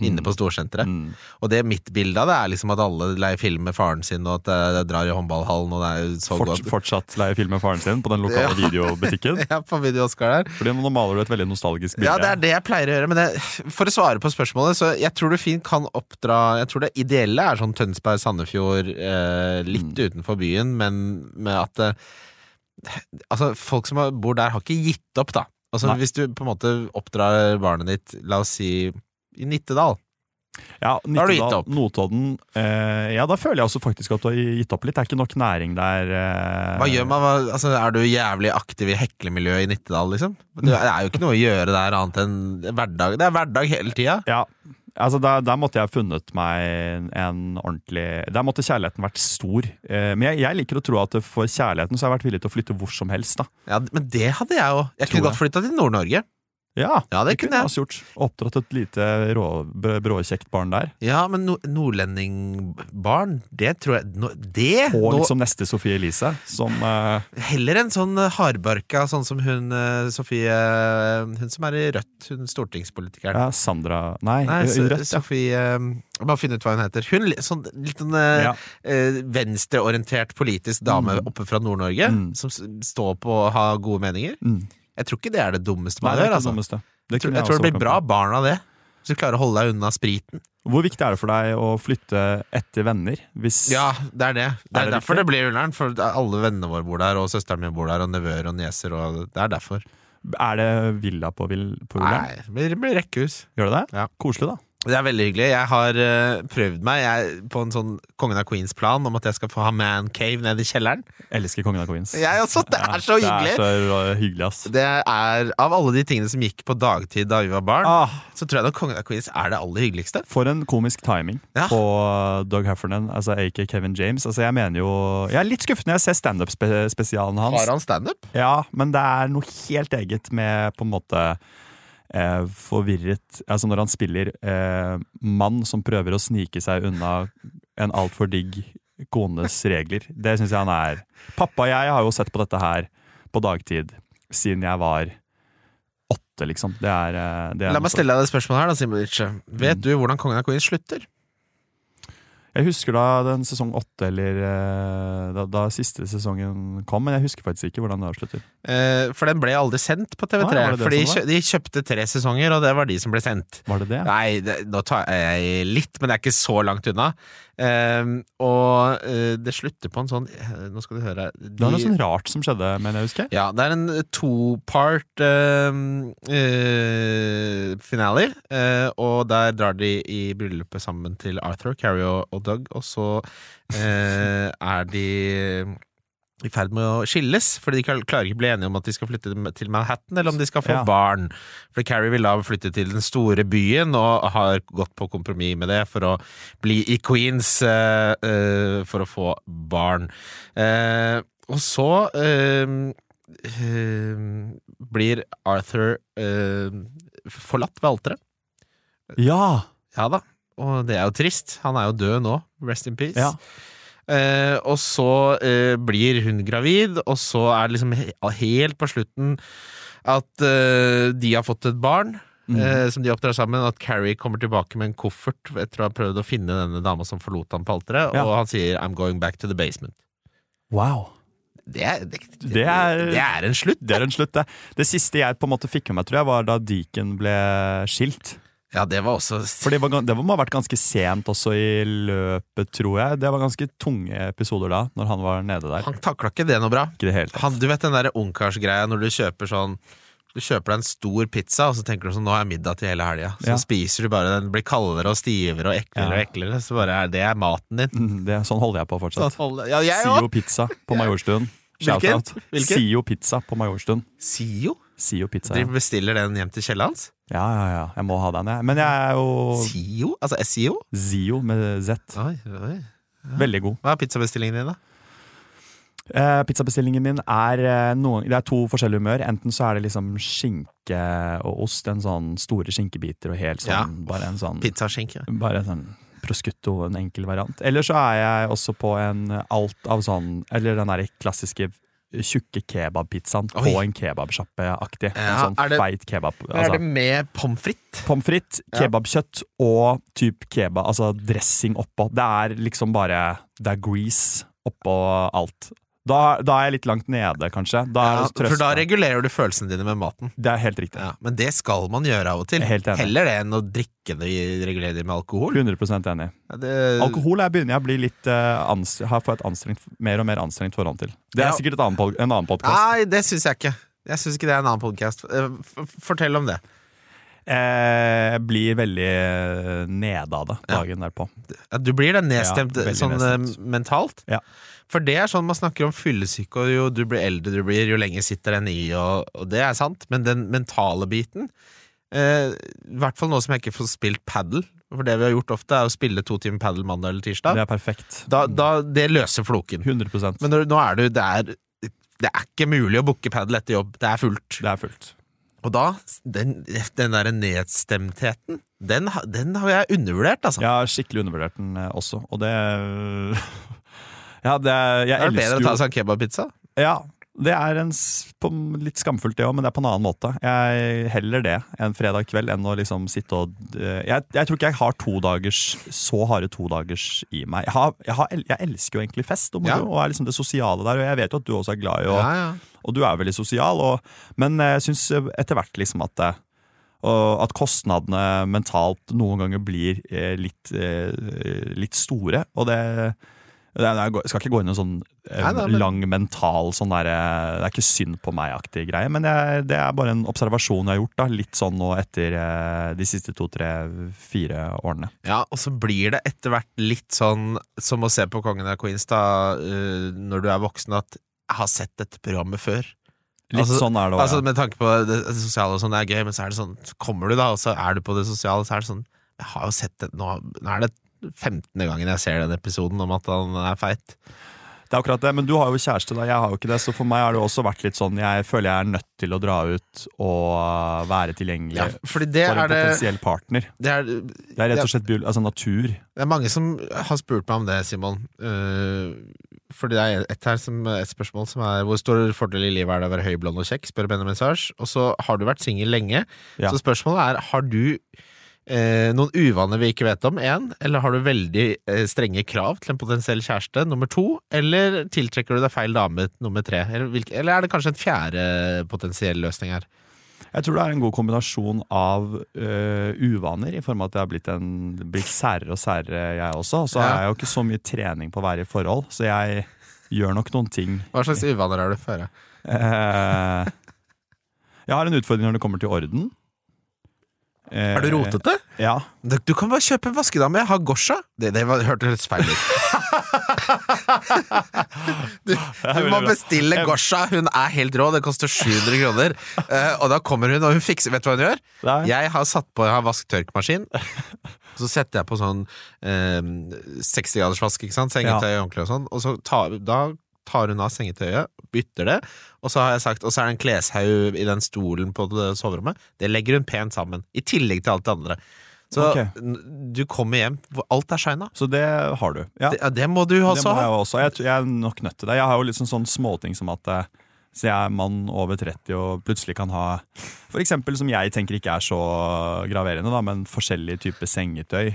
Inne på Storsenteret. Mm. Og det mitt bilde av det er liksom at alle leier film med faren sin, og at det, drar i håndballhallen, og det er så Fort, godt. fortsatt leier film med faren sin på den lokale Ja. videobutikken. [LAUGHS] Ja, på Video Oscar der. Fordi nå maler du et veldig nostalgisk bilde. Ja, det er det jeg pleier å gjøre. Men det, for å svare på spørsmålet, så jeg tror du fint kan oppdra Jeg tror det ideelle er sånn Tønsberg, Sandefjord, eh, litt Mm. utenfor byen, men med at eh, Altså, folk som bor der, har ikke gitt opp, da. Altså, Nei. hvis du på en måte oppdrar barnet ditt, la oss si i Nittedal Ja, Nittedal. Notodden eh, Ja, da føler jeg også faktisk at du har gitt opp litt. Det er ikke nok næring der. Eh, Hva gjør man? Altså, er du jævlig aktiv i heklemiljøet i Nittedal, liksom? Det er jo ikke noe å gjøre der annet enn hverdag. Det er hverdag hele tida. Ja, altså der, der måtte jeg funnet meg en ordentlig Der måtte kjærligheten vært stor. Eh, men jeg, jeg liker å tro at for kjærligheten så har jeg vært villig til å flytte hvor som helst. da Ja, men det hadde jeg òg. Jeg Tror kunne godt flytta til Nord-Norge. Ja, Ja, det kunne jeg. også gjort. Oppdratt et lite rå, bråkjekt barn der. Ja, men no nordlendingbarn, det tror jeg no, Det! Og liksom liksom neste Sofie Elise, som uh, heller en sånn eh, hardbarka, sånn som hun eh, Sofie Hun som er i Rødt, hun stortingspolitikeren. ja, Sandra Nei, Nei, i Rødt. Ja. Sofie eh, Bare finne ut hva hun heter. Hun sånn, litt sånn Ja. eh, venstreorientert politisk dame Mm. oppe fra Nord-Norge, Mm. som står på å ha gode meninger. Mm. Jeg tror ikke det er det dummeste Nei, det er gjør. Altså. dummeste. Det Jeg tror, jeg jeg tror det blir bra barn av det. Hvis du klarer å holde deg unna spriten. Hvor viktig er det for deg å flytte etter venner? Hvis Ja, det er det. Det er, Er det derfor viktig? det blir Ullern. For alle vennene våre bor der, og søsteren min bor der, og nevøer og nieser. Og det er derfor. Er det villa på, på Ullern? Nei, det blir rekkehus. Gjør det det? Ja. Koselig, da. Det er veldig hyggelig. Jeg har uh, prøvd meg jeg, på en sånn Kongen av Queens-plan om at jeg skal få ha man cave nede i kjelleren. Jeg Elsker Kongen av Queens. Jeg også, Det er så hyggelig! Det er så hyggelig, ass. Det er Av alle de tingene som gikk på dagtid da vi var barn, Ah, så tror jeg nok Kongen av Queens er det aller hyggeligste. for en komisk timing Ja. på Doug Heffernan, altså aka Kevin James. Altså, jeg mener jo Jeg er litt skuffet når jeg ser standup-spesialen hans. Har han standup? Ja, men det er noe helt eget med på en måte eh, forvirret Altså når han spiller eh, mann som prøver å snike seg unna en altfor digg kones regler. Det syns jeg han er. Pappa og jeg har jo sett på dette her på dagtid siden jeg var åtte, liksom. Det er, eh, det er La meg stille deg det spørsmålet her, da, Simon Vet Vet du hvordan Kongen av Queens slutter? Jeg husker da den sesong åtte, eller eh, da, da siste sesongen kom, men jeg husker faktisk ikke hvordan det avslutter. Eh, for den ble aldri sendt på TV3. Ah, for de, kjø de kjøpte tre sesonger, og det var de som ble sendt. Var det det? Nei, det, nå tar jeg litt, men det er ikke så langt unna. Eh, og eh, det slutter på en sånn eh, Nå skal du høre. Det var noe sånn rart som skjedde, mener jeg husker. Ja, det er en topart eh, eh, finale, eh, og der drar de i bryllupet sammen til Arthur, Carrie og, og Doug, og så eh, er de i ferd med å skilles, fordi de klarer ikke å bli enige om at de skal flytte til Manhattan, eller om de skal få Ja. barn. For Carrie vil da flytte til den store byen, og har gått på kompromiss med det for å bli i Queens uh, uh, for å få barn. Uh, og så blir Arthur forlatt ved alteret. Ja! Ja da, og det er jo trist. Han er jo død nå. Rest in peace. Ja. Eh, og så eh, blir hun gravid, og så er det liksom he helt på slutten at eh, de har fått et barn. Eh, som de oppdrar sammen. At Carrie kommer tilbake med en koffert etter å ha prøvd å finne denne dama som forlot ham på alteret, Ja. og han sier 'I'm going back to the basement'. Wow. Det er, det, Det er- det er en slutt. Det er en slutt, det. Det siste jeg på en måte fikk med meg, tror jeg, var da Deacon ble skilt. Ja, det var også For det, var, det må ha vært ganske sent også i løpet, tror jeg. Det var ganske tunge episoder da, når han var nede der. Han takla ikke det noe bra. Ikke det helt. Han, du vet den der ungkarsgreia når du kjøper sånn Du kjøper deg en stor pizza, og så tenker du sånn Nå har jeg middag til hele helga. Så Ja. spiser du bare den, blir kaldere og stivere og eklere Ja. og eklere. Så bare er det er maten din. Mm, Det, sånn holder jeg på fortsatt. Sånn holder- ja, jeg Sio! Pizza på Majorstuen. Hvilken? Hvilken? Sio Pizza på Majorstuen. Sio? Sio Pizza, ja. bestiller den hjem til kjella hans? Ja, ja, ja. Jeg må ha den, jeg. Men jeg er jo Sio? Altså SIO? Zio med Z. Oi, oi. Veldig god. Hva er pizzabestillingen din, da? Eh, pizzabestillingen min er eh, noen, Det er to forskjellige humør. Enten så er det liksom skinke og ost, en sånn store skinkebiter og helt sånn Ja. Bare en sånn Pizzaskinke. Bare en sånn prosciutto, en enkel variant. Eller så er jeg også på en alt av sånn Eller den der klassiske tjukke kebabpizzaen på en kebabsjappe-aktig. Ja, sånn er det- feit kebab. Er Altså, det med pommes frites? Pommes frites, kebabkjøtt og typ kebab, altså dressing oppå. Det er liksom bare Det er grease oppå alt. Da, da er jeg litt langt nede, kanskje. Da Ja, for da regulerer du følelsene dine med maten. Det er helt riktig. Ja, men det skal man gjøre av og til. Heller det enn å drikke det regulere det med alkohol. 100 enig. Ja, det, Alkohol er begynner jeg å bli litt uh, har fått et mer og mer anstrengt forhold til. Det er sikkert annen en annen podkast. Nei, det syns jeg ikke. Jeg syns ikke det er en annen podkast. Fortell om det. Jeg blir veldig eh, nede av det dagen derpå. Du blir det nedstemt sånn nedstemt. eh, mentalt. Ja. For det er sånn man snakker om fyllesyke, og jo du blir eldre du blir, jo lenger sitter den i, og, og det er sant. Men den mentale biten eh, I hvert fall nå som jeg ikke får spilt padel. For det vi har gjort ofte, er å spille to timer padel mandag eller tirsdag. Det er perfekt. Da, da, det løser floken. 100% Men nå er du det er, det er ikke mulig å booke padel etter jobb. Det er fullt. Det er fullt. Og da, den, den derre nedstemtheten, den, den har jeg undervurdert, altså. Jeg har skikkelig undervurdert den eh, også, og det [LAUGHS] Ja, det er, jeg er det bedre å ta seg en kebabpizza? Ja, det er en, på, litt skamfullt det òg, men det er på en annen måte. Jeg heller det en fredag kveld enn å liksom sitte og eh, jeg, jeg tror ikke jeg har to dagers så harde to dagers i meg. Jeg, har, jeg, har, jeg elsker jo egentlig fest og Ja. og er liksom det sosiale der. Og jeg vet jo at du også er glad i å Ja, ja. Og du er veldig sosial, og, men jeg syns etter hvert liksom at Og at kostnadene mentalt noen ganger blir eh, litt, eh, litt store. Og det, er- Jeg skal ikke gå inn i en sånn eh, Nei, nei, men- lang mental sånn der, eh, Det er ikke synd på meg-aktig greie, men jeg, det er bare en observasjon jeg har gjort. da Litt sånn nå etter eh, de siste to, tre, fire årene. Ja, og så blir det etter hvert litt sånn som å se på Kongen av Queens da, når du er voksen, at jeg har sett dette programmet før. Litt Altså- sånn er det også, Altså. Med tanke på det, sosiale og sånn, det er gøy, men så er det sånn så kommer du da, og så er du på det sosiale, så er det sånn Jeg har jo sett det nå, nå er det 15. gangen jeg ser den episoden om at han er feit. Det er akkurat det, men du har jo kjæreste, da. Jeg har jo ikke det. Så for meg har det også vært litt sånn Jeg føler jeg er nødt til å dra ut og være tilgjengelig Ja, fordi det for en er det, potensiell partner. det er, Det er rett og slett altså natur. Det er mange som har spurt meg om det, Simon. Uh, fordi det er et, her som, et spørsmål som er Hvor stor fordel i livet er det å være høy, blond og kjekk? spør Benjamin Sars. Og så har du vært singel lenge. Ja. Så spørsmålet er Har du eh, noen uvaner vi ikke vet om, én? Eller har du veldig eh, strenge krav til en potensiell kjæreste, nummer to? Eller tiltrekker du deg feil dame, nummer tre? Eller, hvilke, eller er det kanskje en fjerde potensiell løsning her? Jeg tror det er en god kombinasjon av øh, uvaner, i form av at jeg har blitt, en, blitt særere og særere, jeg også. Så Ja. jeg jeg jo ikke så mye trening på å være i forhold, så jeg gjør nok noen ting. Hva slags uvaner har du før? Eh, jeg har en utfordring når det kommer til orden. Eh, Er du rotete? Ja. Du du kan bare kjøpe en vaskedame. Jeg har Gosha. Det, det var, litt feil ut. [LAUGHS] Du, du må bestille Gosha. Hun er helt rå. Det koster 700 kroner. Eh, og da kommer hun, og hun fikser Vet du hva hun gjør? Nei. Jeg har satt på Jeg har vask-tørk-maskin. Så setter jeg på sånn eh, 60 graders Sengetøy ikke sant? sengetøy ordentlig og sånn. Og så tar, da tar hun av sengetøyet, bytter det, og så har jeg sagt Og så er det en kleshaug i den stolen på det soverommet. Det legger hun pent sammen. I tillegg til alt det andre. Så okay. du kommer hjem alt er shina. Så det har du. Ja. Det, det må du Det også må jeg ha. jo også. Jeg, jeg er nok nødt til det. Jeg har jo litt sånn, sånn småting som at eh, så jeg er mann over 30 og plutselig kan ha For eksempel som jeg tenker ikke er så graverende, da, men forskjellige typer sengetøy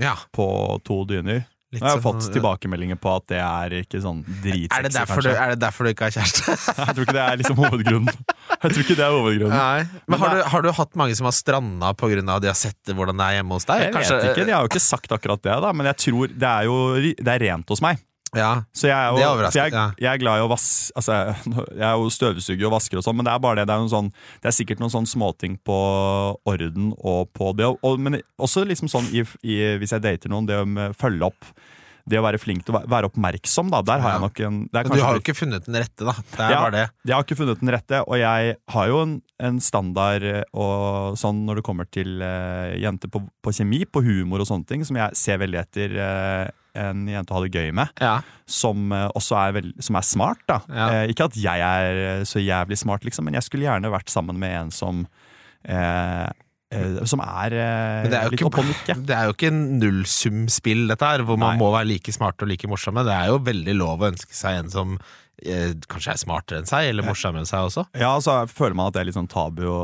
Ja, på to dyner. Litt jeg har sånn- fått tilbakemeldinger på at det er ikke sånn dritsexy, er det, derfor du, er det derfor du ikke har kjæreste? [LAUGHS] Jeg tror ikke det er liksom hovedgrunnen. Jeg tror ikke det er hovedgrunnen. Nei. Men Men har det du, har du hatt mange som har stranda pga. at de har sett hvordan det er hjemme hos deg? Jeg Kanskje- vet ikke, De har jo ikke sagt akkurat det, da, men jeg tror det er jo det er rent hos meg. Ja, Så jeg er, jo, er jeg, jeg er glad i å vaske altså, Jeg er jo støvsuger og vasker og sånn, men det er bare det. Det er, sånn, det er sikkert noen sånn småting på orden og på det. Og, men også liksom sånn i, i, hvis jeg dater noen, det å følge opp. Det å være flink til å være oppmerksom, da. Der har jeg nok en du har jo ikke funnet den rette, da. Det er Ja. bare det. Jeg har ikke funnet den rette, og jeg har jo en, en standard eh, og sånn når det kommer til uh, jenter på, på kjemi, på humor og sånne ting, som jeg ser veldig etter eh, en jente å ha det gøy med. Ja. Som eh, også er, veld, som er smart, da. Ja. Eh, ikke at jeg er eh, så jævlig smart, liksom, men jeg skulle gjerne vært sammen med en som eh, eh, Som er, eh, er litt oppe og nikke. [LAUGHS] Det er jo ikke nullsumspill, dette her, hvor man Nei. må være like smarte og like morsomme. Det er jo veldig lov å ønske seg en som eh, kanskje er smartere enn seg, eller morsommere enn seg også. Ja, så føler man at det er litt sånn tabu å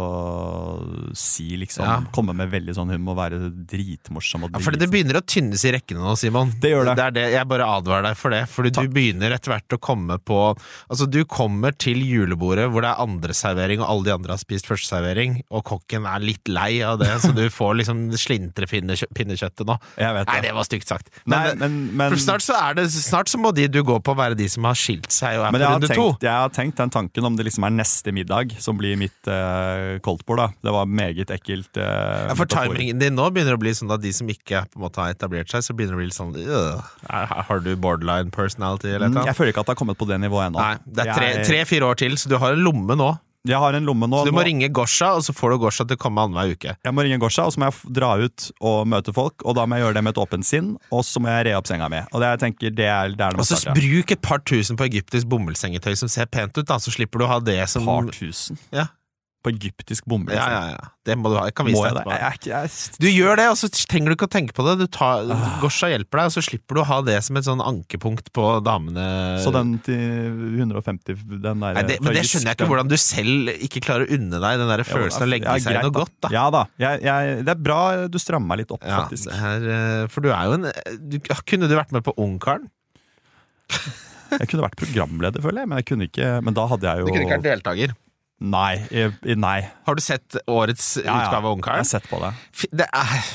si, liksom. Ja. Komme med veldig sånn humor, være dritmorsom og Ja, for det begynner å tynnes i rekkene nå, Simon. Det gjør det. er det. Jeg bare advarer deg for det. Fordi du begynner etter hvert å komme på Altså, du kommer til julebordet hvor det er andreservering, og alle de andre har spist førsteservering, og kokken er litt lei av det, så du [LAUGHS] får liksom slintre pinnekjøttet nå. Jeg vet det. Nei, det. det var stygt sagt. Nei, Men, men, men, for snart så er det Snart så må de du går på, være de som har skilt seg og er men på jeg har, to. tenkt, jeg har tenkt den tanken om det liksom er neste middag som blir mitt uh, koldtbord. da Det var meget ekkelt. Uh, Ja, for timingen din nå begynner å bli sånn at de som ikke på en måte har etablert seg, så begynner det å bli litt sånn øh, Har du borderline personality eller Mm. Jeg føler ikke at det har kommet på det nivået ennå. Nei, det er tre-fire år til, så du har en lomme nå. Jeg har en lomme nå. Så du må nå ringe Gosha, og så får du Gosha til å komme annenhver uke. jeg må ringe Gosha, og så må jeg dra ut og møte folk. Og da må jeg gjøre det med et åpent sinn, og så må jeg re opp senga mi. Og det jeg tenker, det er, det er Og så bruk et par tusen på egyptisk bomullsengetøy som ser pent ut, da, så slipper du å ha det som Par tusen Ja. På egyptisk bomull. Ja, ja, ja. Det må du ha. Jeg kan vise Må deg etterpå. Jeg, jeg, jeg, Du gjør det, og så trenger du ikke å tenke på det. Du tar, Ah. Gosha hjelper deg, og så slipper du å ha det som et sånn ankepunkt på damene. så den til 150, den der Nei, det, men det skjønner jeg ikke hvordan du selv ikke klarer å unne deg den der følelsen av å legge seg i noe godt. da Ja da. Jeg, jeg, det er bra du strammer meg litt opp, Ja, faktisk. det er, eh, for du er jo en du, Kunne du vært med på Ungkaren? Jeg kunne vært programleder, føler jeg, men jeg kunne ikke Men da hadde jeg jo Du kunne ikke vært deltaker. Nei. nei. Har du sett årets Ja, utgave av Jeg Ungkaren? har sett på det. Det er,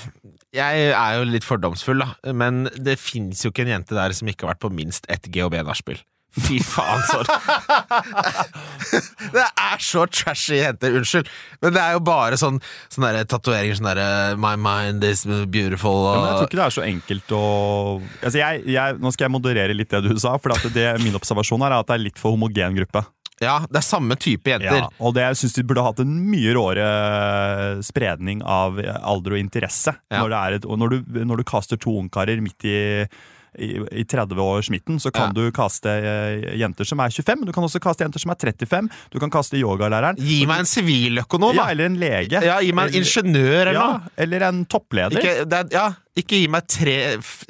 jeg er jo litt fordomsfull, da, men det fins jo ikke en jente der som ikke har vært på minst ett GHB-nachspiel. Fy faen, så [LAUGHS] Det er så trashy jenter, unnskyld. Men det er jo bare sånn Sånne tatoveringer sånn derre My mind is beautiful Ja, jeg tror ikke det er så enkelt å altså jeg, jeg, Nå skal jeg moderere litt det du sa, for det, min observasjon er at det er litt for homogen gruppe. Ja, det er samme type jenter. Ja, og det, jeg syns de burde hatt en mye råere spredning av alder og interesse. Ja. Når, det et, og når, du, når du kaster to ungkarer midt i i, i 30-årsmidten så kan Ja. du kaste eh, jenter som er 25, men du kan også kaste jenter som er 35. Du kan kaste yogalæreren. Gi meg en siviløkonom, Ja, eller en lege. Ja, gi meg en ingeniør eller ja, noe. Eller en toppleder. Ikke, det ja, ikke gi meg tre,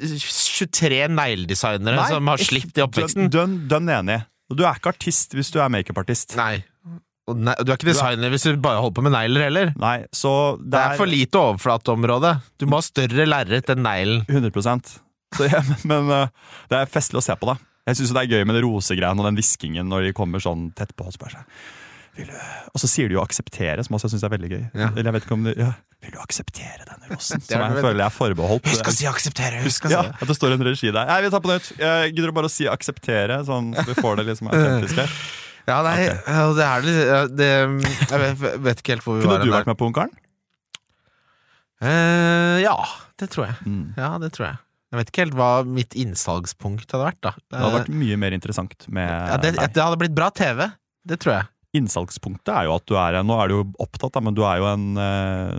23 negledesignere som har slitt i oppveksten. Dønn enig. Og du er ikke artist hvis du er makeupartist. Nei. Og ne du er ikke designer hvis du bare holder på med negler heller. Nei, så det, Det er for lite overflateområde. Du må ha større lerret enn neglen. 100% så, ja, [LAUGHS] Men uh, det er festlig å se på, da. Jeg syns det er gøy med det rosegreiene og den hviskingen når de kommer sånn tett på. Og spør vil du... og så sier de jo 'akseptere', som også jeg syns er veldig gøy. Ja. Eller jeg vet ikke om du, ja. Vil du akseptere denne rosen? [LAUGHS] Som jeg føler jeg er forbeholdt. Husk å si akseptere! Husk å si ja. At det står en regi der. Nei, vi tar på nytt. Gidder du bare å si 'akseptere', sånn så vi får det liksom [LAUGHS] autentiske? Ja, nei, okay. det er det, det Jeg vet, vet ikke helt hvor vi Kunne var. du vært med på Ungkaren? Uh, ja, det tror jeg. Mm. Ja, det tror jeg. Jeg vet ikke helt hva mitt innsalgspunkt hadde vært. da Det hadde vært mye mer interessant med ja, det, det hadde blitt bra TV. Det tror jeg. Innsalgspunktet er jo at du er Nå er du jo opptatt, da, men du er jo en eh,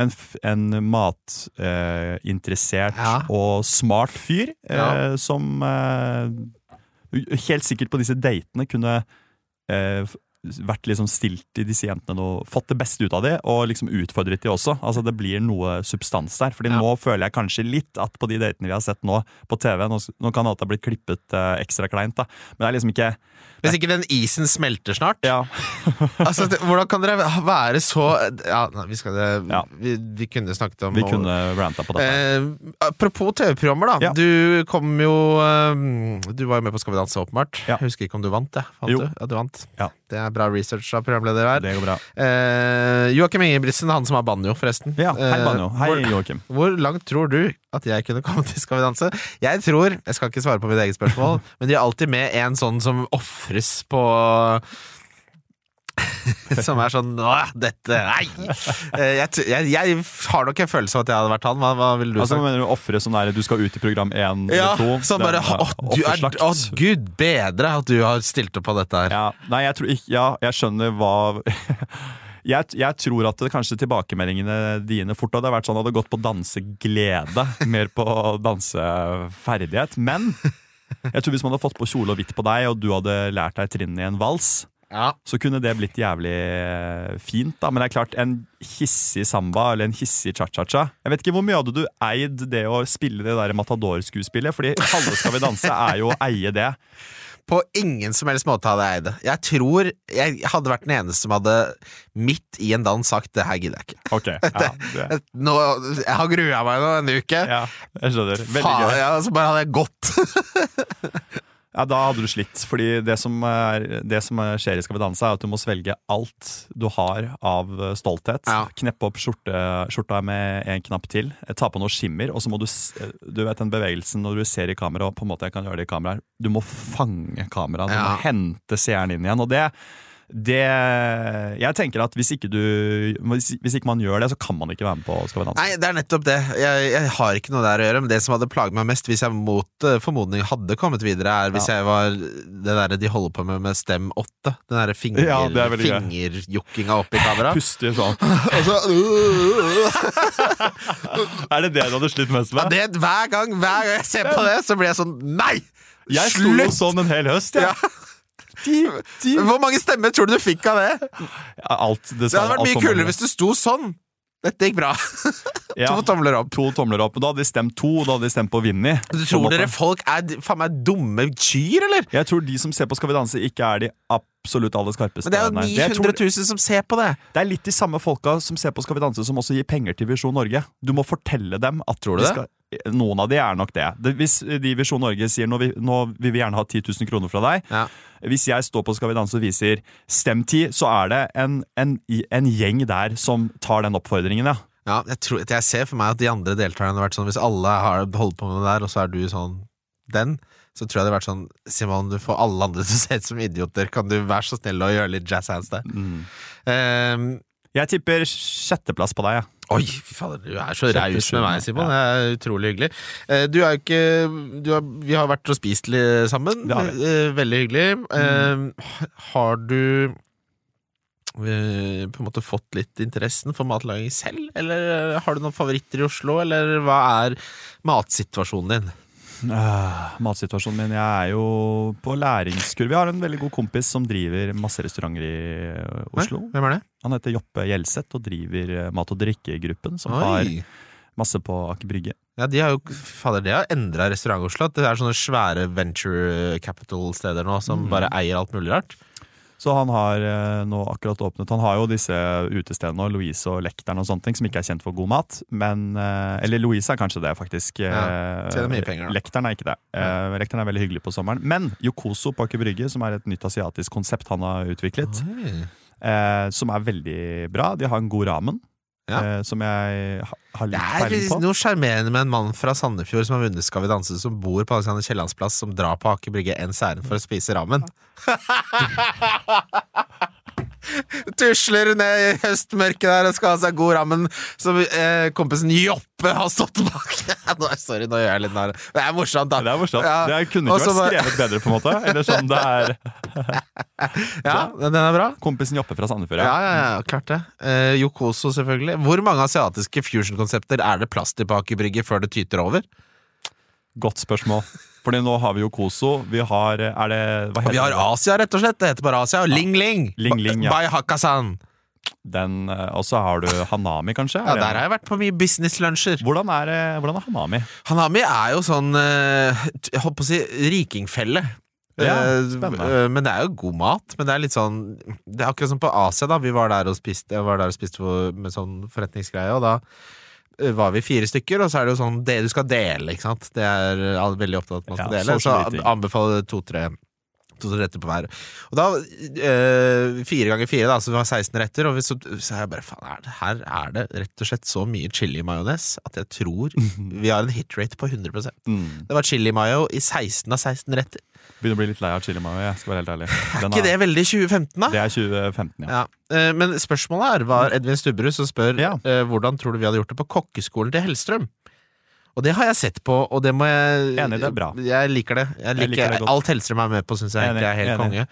en, en matinteressert Ja. og smart fyr eh, Ja. som eh, helt sikkert på disse datene kunne vært liksom stilt i disse jentene noe, fått det beste ut av dem, og liksom utfordret de også. Altså Det blir noe substans der. Fordi Ja. nå føler jeg kanskje litt at på de datene vi har sett nå på TV Nå, nå kan alt ha blitt klippet eh, ekstra kleint, da, men det er liksom ikke Hvis ikke den isen smelter snart. Ja, [LAUGHS] Altså, det, hvordan kan dere være så Ja, vi, skal, Ja. vi, vi kunne snakket om vi kunne ranta på dette. Eh, apropos TV-programmer, da. Ja. Du kom jo eh, Du var jo med på Skal vi danse, åpenbart. Ja. Jeg husker ikke om du vant, jeg. Fant Jo. du? Ja, du vant. Ja. Det er bra research av programleder her. Det går bra. Eh, Joakim Ingebrigtsen, han som har banjo, forresten. Ja, hei Eh, Banjo. Hei hvor, hvor langt tror du at jeg kunne komme til Skal vi danse? Jeg tror, jeg skal ikke svare på mitt eget spørsmål, [LAUGHS] men de er alltid med en sånn som ofres på [LAUGHS] Som er sånn Åh, dette Nei! Eh, Jeg, jeg, jeg har nok en følelse av at jeg hadde vært han. Hva, hva ville du Altså, sagt? mener du ofre sånn der du skal ut i program 1 Ja, eller 2? sånn bare Å, du er, å, gud bedre at du har stilt opp på dette her. Ja, nei, jeg tror ikke Ja, jeg skjønner hva [LAUGHS] jeg, jeg tror at det kanskje tilbakemeldingene dine fort hadde vært sånn hadde gått på danseglede, [LAUGHS] mer på danseferdighet. Men jeg tror hvis man hadde fått på kjole og hvitt på deg, og du hadde lært deg trinnene i en vals, Ja. så kunne det blitt jævlig fint. da Men det er klart, en hissig samba eller en hissig cha-cha-cha Jeg vet ikke hvor mye hadde du eid det å spille det der Matador-skuespillet? Fordi halve Skal vi danse er jo å eie det. På ingen som helst måte hadde jeg eid det. Jeg tror jeg hadde vært den eneste som hadde midt i en dans sagt 'det her gidder jeg ikke'. Okay, ja, [LAUGHS] det, Nå, jeg har grua meg nå en uke. ja jeg skjønner. Veldig Faen, ja, så bare hadde jeg gått. [LAUGHS] Ja, Da hadde du slitt. Fordi det som, er, det som er- skjer i Skal vi danse, er at du må svelge alt du har av eh, stolthet. Ja. Kneppe opp skjorte, skjorta med en knapp til. eh, Ta på noe skimmer. Og så må du eh, Du vet den bevegelsen når du ser i kamera, og på en måte jeg kan gjøre det i kamera. Du må fange kameraet. Du Ja. må hente seeren inn igjen. Og det det Jeg tenker at hvis ikke du Hvis, ikke man gjør det, så kan man ikke være med på Skal vi danse. Nei, det er nettopp det. Jeg, jeg har ikke noe der å gjøre. Men det som hadde plaget meg mest, hvis jeg mot eh, formodning hadde kommet videre, er hvis jeg var det derre de holder på med med Stem 8. Den derre finger, Ja, er fingerjokkinga opp [LAUGHS] i kamera. Puster sånn. [LAUGHS] Så, [LAUGHS] Er det det du hadde slitt mest ja, med? det, hver, gang, hver gang jeg ser på det, så blir jeg sånn Nei! Jeg sto jo Slutt! sånn en hel høst, jeg. Ja. Hvor mange stemmer tror du du fikk av det? Alt, Det hadde vært mye kulere hvis du sto sånn. Dette gikk bra. [LAUGHS] ja, To tomler opp. to tomler opp. Da hadde de stemt to, og da hadde de stemt på Vinni. Du tror dere folk er faen meg dumme kyr, eller? Jeg tror de som ser på Skal vi danse, ikke er de absolutt aller skarpeste. Men det er jo Nei. Jeg 900 tror 000 som ser på det. det er litt de samme folka som ser på Skal vi danse, som også gir penger til Visjon Norge. Du må fortelle dem at Tror du de det? Skal, Noen av de er nok det. det hvis Divisjon Norge sier nå, vi, nå vil vi gjerne ha 10 000 kroner fra deg, Ja. hvis jeg står på Skal vi danse og viser stem 10, så er det en, en, en gjeng der som tar den oppfordringen, ja. Ja, jeg, tror, jeg ser for meg at de andre deltakerne har vært sånn Hvis alle har holdt på med det der, og så er du sånn den, så tror jeg det har vært sånn Simon, du får alle andre til å se ut som idioter. Kan du være så snill å gjøre litt jazz hands der? Mm. Um, Jeg tipper sjetteplass på deg, ja. Oi, fy fader, du er så raus med meg, Simon. Det er utrolig hyggelig. Eh, Du er jo ikke du er, Vi har vært og spist sammen. Eh, Veldig hyggelig. Mm. Har du på en måte fått litt interessen for matlaging selv, eller har du noen favoritter i Oslo, eller hva er matsituasjonen din? Ah, matsituasjonen min Jeg er jo på læringskurve. Jeg har en veldig god kompis som driver masse restauranter i eh, Oslo. Hvem er det? Han heter Joppe Gjelseth og driver eh, Mat og drikkegruppen, som som har masse på Aker Brygge. Ja, de har jo Fader, det har endra Restaurant-Oslo. Det er sånne svære venture capital-steder nå som bare eier alt mulig rart. Så han har eh, nå akkurat åpnet Han har jo disse utestedene, og Louise og Lekteren og sånne ting, som ikke er kjent for god mat. Men, eh, eller Louise er kanskje det, faktisk. Ja, Eh, tjener mye penger, da. Lekteren er ikke det. Ja. Lekteren er veldig hyggelig på sommeren. Men Yokoso på Aker Brygge, som er et nytt asiatisk konsept han har utviklet, Oi. eh, som er veldig bra. De har en god ramen, Ja. eh, som jeg ha- har Det litt er peiling på. noe sjarmerende med en mann fra Sandefjord som har vunnet Skal vi danse, som bor på Alexander Kiellands plass, som drar på Aker Brygge ens ærend for å spise ramen. [LAUGHS] [LAUGHS] [LAUGHS] Tusler ned i høstmørket der og skal ha seg god rammen som eh, kompisen Joppe har stått bak. [LAUGHS] nå, sorry, nå gjør jeg litt narr. Det er morsomt, da. Det er morsomt. Ja. Det kunne ikke Også vært skrevet bedre, på en måte. Eller sånn det er [LAUGHS] Ja, den er bra. kompisen Joppe fra Sandefjord. Ja, ja, ja, klart det. Eh, Yokoso, selvfølgelig. Hvor mange asiatiske fusion-konsepter er det plass til på Aker Brygge før det tyter over? Godt spørsmål. Fordi nå har vi jo Koso. Vi har Er det Hva heter Vi har det? Asia, rett og slett. Det heter bare Asia. Ling Ling. Ling Ling, ja. By Hakkasan. Den, eh, og så har du Hanami, kanskje? Ja, Er der har jeg vært på mye businesslunsjer. hvordan, er, hvordan er Hanami? Hanami er jo sånn eh, t- Jeg holdt på å si rikingfelle. Ja, Eh, spennende. eh, men det er jo god mat. Men det er litt sånn Det er akkurat som på Asia, da. Vi var der og spiste, jeg var der og spiste på- med sånn forretningsgreie, og da eh, var vi fire stykker, og så er det jo sånn det du skal dele, ikke sant. Det er veldig opptatt av at man skal Ja, dele. Så så anbefaler to-tre to-tre retter på hver. Og da, eh, fire ganger fire, da, så vi har 16 retter, og så, så er jeg bare faen, er det, her er det rett og slett så mye chili-majones at jeg tror vi har en hitrate på 100 Mm. Det var chili-mayo i 16 av 16 retter. Begynner å bli litt lei av chili mayo, jeg skal være helt ærlig. [LAUGHS] Er ikke det veldig 2015, da? det er 2015, ja. Ja. Eh, Men spørsmålet er, var Edvin Stubberud som spør Ja. eh, hvordan tror du vi hadde gjort det på kokkeskolen til Hellstrøm. Og det har jeg sett på, og det må jeg Enig, det er bra. Jeg liker det. Jeg liker, liker det. Alt Hellstrøm er med på, syns jeg egentlig er helt enig. konge.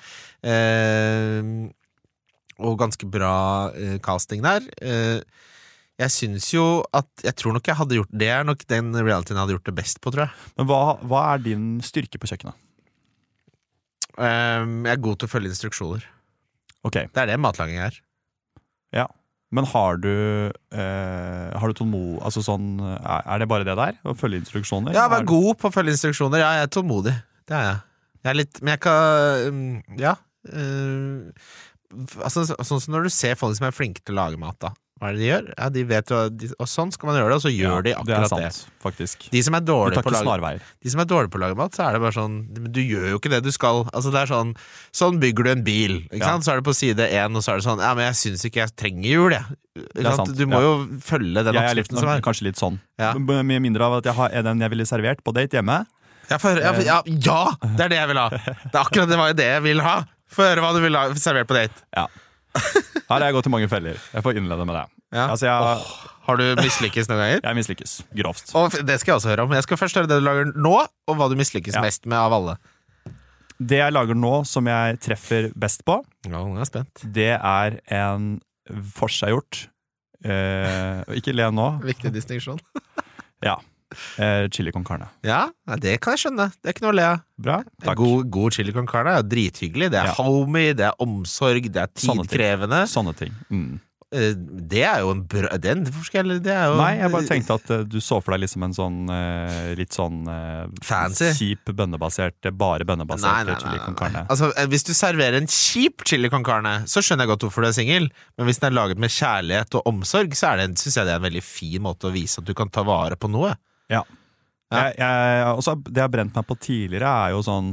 Eh, og ganske bra eh, casting der. Eh, jeg syns jo at Jeg tror nok jeg hadde gjort Det er nok den realityen jeg hadde gjort det best på, tror jeg. Men hva, hva er din styrke på kjøkkenet? Eh, jeg er god til å følge instruksjoner. Okay. Det er det matlaging er. Men har du eh, Har du tålmod... Altså sånn Er det bare det der? Å følge instruksjoner? Ja, vær god på å følge instruksjoner. Ja, jeg er tålmodig. Det er jeg. Jeg er litt Men jeg kan um, Ja. Uh, altså, sånn som når du ser folk som er flinke til å lage mat, da. Hva er det de gjør? Ja, de vet Og sånn skal man gjøre det, og så gjør de det er akkurat det. faktisk. De som er dårlige på. De som er dårlige på å lage mat, så er det bare sånn du gjør jo ikke det du skal. Altså det er sånn Sånn bygger du en bil. Ikke Ja. sant? Så er det på side én, og så er det sånn Ja, men jeg syns ikke jeg trenger hjul, jeg. Sant? sant, Du må ja. jo følge den oppskriften som er. kanskje litt sånn. Ja. Mye mindre av at jeg har den jeg ville servert på date hjemme. Ja, for, ja, for, ja, ja, det er det jeg vil ha! Det er akkurat det var det jeg vil ha! Få høre hva du vil ha servert på date. Ja. Her har jeg gått i mange feller. Jeg får innlede med det. Ja. Altså, jeg, Har du mislykkes noen ganger? jeg mislykkes grovt. Og det skal jeg også høre om. Jeg skal først høre det du lager nå, og hva du mislykkes Ja. mest med av alle. Det jeg lager nå som jeg treffer best på, Ja, er det er en forseggjort eh, Ikke le nå. Viktig distinksjon. Ja. Eh, chili con carne. Ja, det kan jeg skjønne. Det er ikke noe å le av. Bra. Takk. God, god chili con carne er drithyggelig. Det er Ja. homey, det er omsorg, det er Sånne ting. tidkrevende. Sånne ting. Mm. Eh, Det er jo en bra Den, hvorfor skal jeg Det jo Nei, jeg bare tenkte at eh, du så for deg liksom en sånn eh, litt sånn Fancy. kjip bønnebasert, bare bønnebasert Nei, nei, nei, chili con carne. Altså, Hvis du serverer en kjip chili con carne, så skjønner jeg godt hvorfor du er singel. Men hvis den er laget med kjærlighet og omsorg, så syns jeg det er en veldig fin måte å vise at du kan ta vare på noe. Ja. Jeg, jeg, også, det jeg har brent meg på tidligere, er jo sånn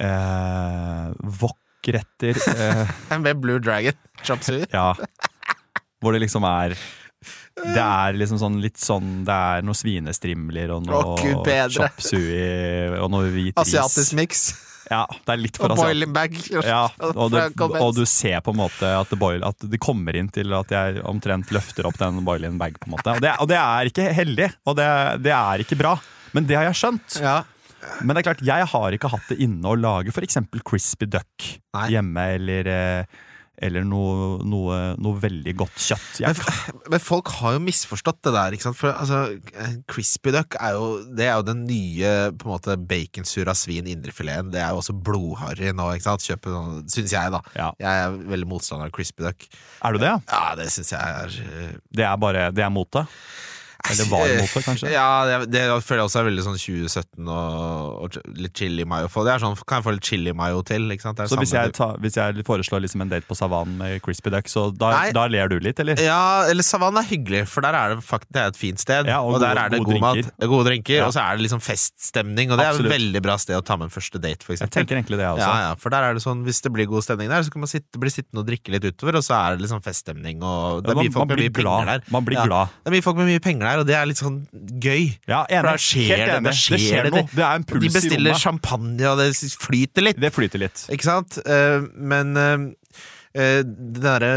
eh, wok-retter. Eh, [LAUGHS] Med Blue Dragon. Chop suey. ja. Hvor det liksom er Det er liksom sånn litt sånn Det er noe svinestrimler og noe oh, chop suey og noe hvit ris. Asiatisk mix. Ja, det er litt for Og asiatisk. boiling bag. Ja, og, det, og du ser på en måte at det, boil, at det kommer inn til at jeg omtrent løfter opp den boiling bag. på en måte Og det, og det er ikke heldig, og det, det er ikke bra. Men det har jeg skjønt. Ja. Men det er klart, jeg har ikke hatt det inne å lage f.eks. crispy duck Nei. hjemme, eller, eh, eller noe, noe, noe veldig godt kjøtt. Men, men folk har jo misforstått det der. ikke sant? For altså, eh, Crispy duck er jo, det er jo den nye på en måte baconsura svin indrefileten. Det er jo også blodharry nå. ikke sant? Kjøpe sånn, Syns jeg, da. Ja. Jeg er veldig motstander av crispy duck. er du det? Ja, det syns jeg er eh, Det er bare Det er mote? Eller var mot det, kanskje? Ja, det, det føler jeg også er veldig sånn 2017 og, og litt chili mayo. For det er sånn, kan jeg få litt chili mayo til? Så hvis jeg, tar, hvis jeg foreslår liksom en date på savannen med crispy duck, så da, da ler du litt, eller? Ja, eller savannen er hyggelig, for der er det faktisk det er et fint sted. Ja, og og, der er det gode god mat, gode drinker, Ja. og så er det liksom feststemning. Og det er et veldig bra sted å ta med en første date, for Jeg tenker egentlig det, jeg Ja, også. ja, for der er det sånn, Hvis det blir god stemning der, så kan man sitte, bli sittende og drikke litt utover, og så er det liksom feststemning. Og det er mye folk med mye penger der. Man blir glad. Det er mye folk med mye penger der, og det er litt sånn gøy. Ja, For da skjer det, enig. skjer det skjer det. noe. Det er en De puls i bestiller rommet. champagne, og det flyter litt. Det flyter litt. Ikke sant? Eh, men eh, eh, det derre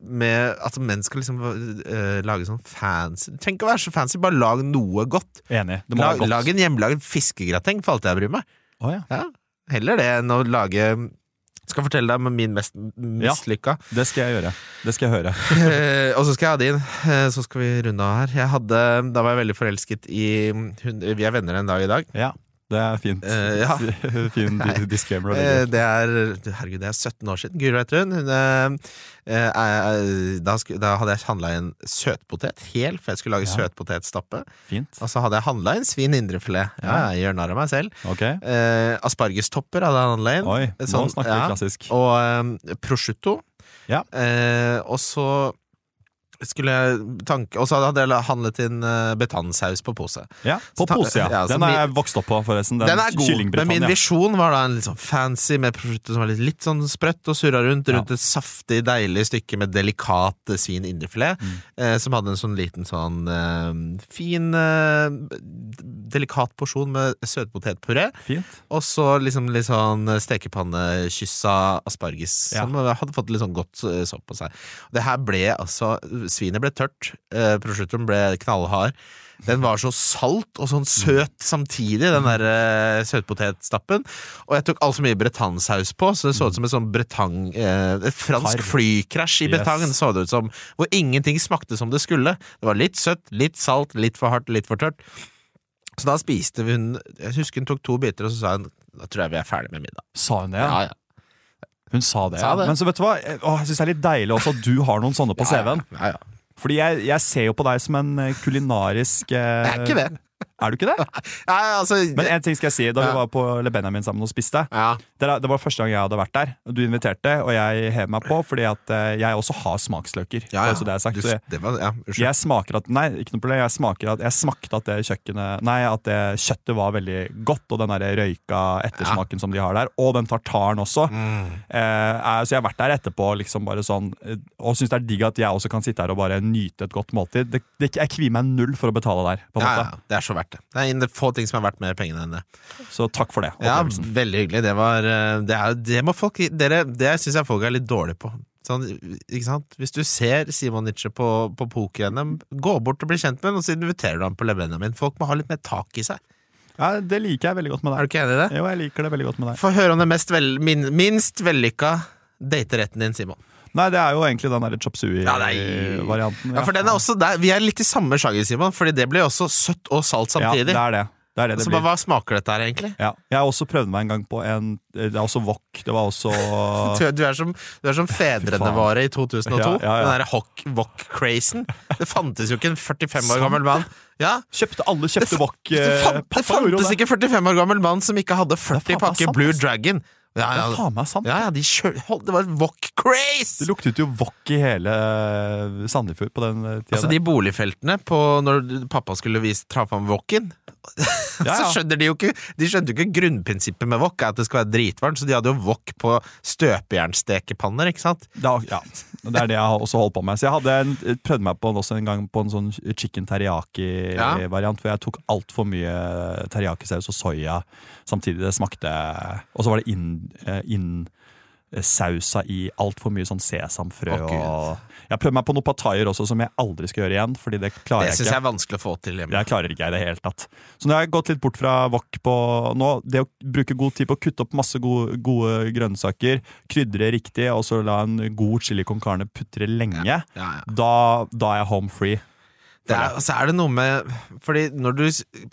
med at menn skal liksom uh, lage sånn fancy Det ikke å være så fancy, bare lag noe godt. Enig. Det må lag, være godt. lag en hjemmelaget fiskegrateng, for alt jeg bryr meg. Oh, ja. Ja, heller det enn å lage skal fortelle deg om min mest mislykka. Det skal jeg gjøre. Det skal jeg høre. [LAUGHS] Eh, og så skal jeg ha din, eh, så skal vi runde av her. Jeg hadde, da var jeg veldig forelsket i hun, Vi er venner en dag i dag. Ja, det er fint. Uh, ja. [LAUGHS] fin disclaimer. Eh. Det er herregud, det er 17 år siden. Guro vet hun. eh, da, hadde jeg handla inn søtpotet hel, for jeg skulle lage Ja. søtpotetstappe. Fint. Og så hadde jeg handla inn svin indrefilet. Ja, jeg gjør narr av meg selv. Ok. Uh, aspargestopper hadde jeg handla inn. Oi, Sånn, nå snakker vi klassisk. Og eh, prosciutto. Ja. Og så skulle jeg tanke Og så hadde jeg handlet inn betannsaus betansaus på pose. Ja, På pose, ja. ja, Den har jeg vokst opp på, forresten. Den, Den er god, men min visjon var da en litt sånn fancy med prosjektet som var litt, litt sånn sprøtt og surra rundt, rundt et saftig, deilig stykke med delikat eh, svin indrefilet, Mm. eh, som hadde en sånn liten sånn eh, fin, eh, delikat porsjon med søtpotetpuré, Fint. og så liksom litt sånn stekepannekyssa asparges, Ja. som hadde fått litt sånn godt eh, sopp på seg. Det her ble altså Svinet ble tørt, eh, prosciuttoen ble knallhard. Den var så salt og sånn søt samtidig, den der eh, søtpotetstappen. Og jeg tok altfor mye bretannsaus på, så det så ut som en sånn bretang eh, Et fransk flykrasj i Yes. Så det ut som. Hvor ingenting smakte som det skulle. Det var litt søtt, litt salt, litt for hardt, litt for tørt. Så da spiste hun Jeg husker hun tok to biter, og så sa hun da tror jeg vi er ferdig med middag. Sa hun det? Ja. Ja, ja. Hun sa det, Sa ja. det. Men så vet du hva? Åh, jeg syns det er litt deilig også at du har noen sånne på CV-en. Ja, ja. Fordi jeg, jeg ser jo på deg som en eh, kulinarisk eh, Jeg er ikke det. Er du ikke det? [LAUGHS] Ja, altså, Men en ting skal jeg si. Da vi var på Le Benjamin sammen og spiste ja. Det, det var første gang jeg hadde vært der. Du inviterte, og jeg hev meg på fordi at eh, jeg også har smaksløker. Ja, ja. Det er sagt. Du, jeg, det var, ja, jeg smaker at Nei, ikke noe problem. Jeg, smaker at, jeg smakte at det kjøkkenet Nei, at det kjøttet var veldig godt, og den der røyka ettersmaken som de har der. Og den tartaren også. Mm. Eh, er- så jeg har vært der etterpå liksom bare sånn eh, og syns det er digg at jeg også kan sitte her og bare nyte et godt måltid. Det, det, jeg kvier meg null for å betale der. På en måte. ja, det er så verdt det. Det er en av få ting som er verdt mer pengene enn det. Så takk for det. Ja. Veldig hyggelig. Det var eh, Det, er, det må folk dere, Det syns jeg folk er litt dårlige på. Sånn, ikke sant? Hvis du ser Simon Nietzsche på, på poker-NM, gå bort og bli kjent med ham, og så inviterer du ham på levenet min. Folk må ha litt mer tak i seg. Ja, det liker jeg veldig godt med deg. Er du ikke enig i det? Jo, jeg liker det veldig godt med deg. Få høre om det mest vel, min, minst vellykka dateretten din, Simon. Nei, det er jo egentlig den derre chop sui-varianten. Ja, for den er også der, Vi er litt i samme sjanger, Simon, Fordi det blir også søtt og salt samtidig. Ja, det er det. Det er det det så blir. hva smaker dette her, egentlig? Ja. Jeg har også prøvd meg en gang på en Det er også wok. Det var også [LAUGHS] Du, er- du, er som, du er som fedrene våre i 2002. Ja, ja, ja. Den derre wok-crazen. Det fantes jo ikke en 45 år gammel mann Ja, Kjøpte, Alle kjøpte wok. det, det, fan, det fantes ikke en 45 år gammel mann som ikke hadde 40 Det er faen, det er pakker Blue. Dragon. Ja, Det ja, er faen meg sant. ja, ja de kjør, Det var wok-craze! Det luktet jo wok i hele eh, Sandefjord på den eh, tida. Altså De boligfeltene på når pappa skulle vise tra fram woken [LAUGHS] Ja. Så skjønner de jo ikke De skjønte jo ikke grunnprinsippet med wok, er at det skal være dritvarmt, så de hadde jo wok på støpejernstekepanner, ikke sant? Da, ja, det er det jeg også holdt på med. Så jeg hadde en, prøvde meg på også en gang på en sånn chicken teriyaki-variant, hvor jeg tok altfor mye teriyaki-saus og soya samtidig. Det smakte Og så var det inn, eh, inn sausa i altfor mye sånn sesamfrø. oh, og jeg prøvde meg på noen pataier også, som jeg aldri skal gjøre igjen. Fordi det klarer Det jeg syns ikke. jeg er vanskelig å få til hjemme. Jeg klarer ikke i det hele tatt. Så nå har jeg gått litt bort fra wok på nå. Det å bruke god tid på å kutte opp masse gode, gode grønnsaker, krydre riktig, og så la en god chili con carne putre lenge, Ja, ja. Da, da er jeg home free. Er, så er det noe med Fordi når du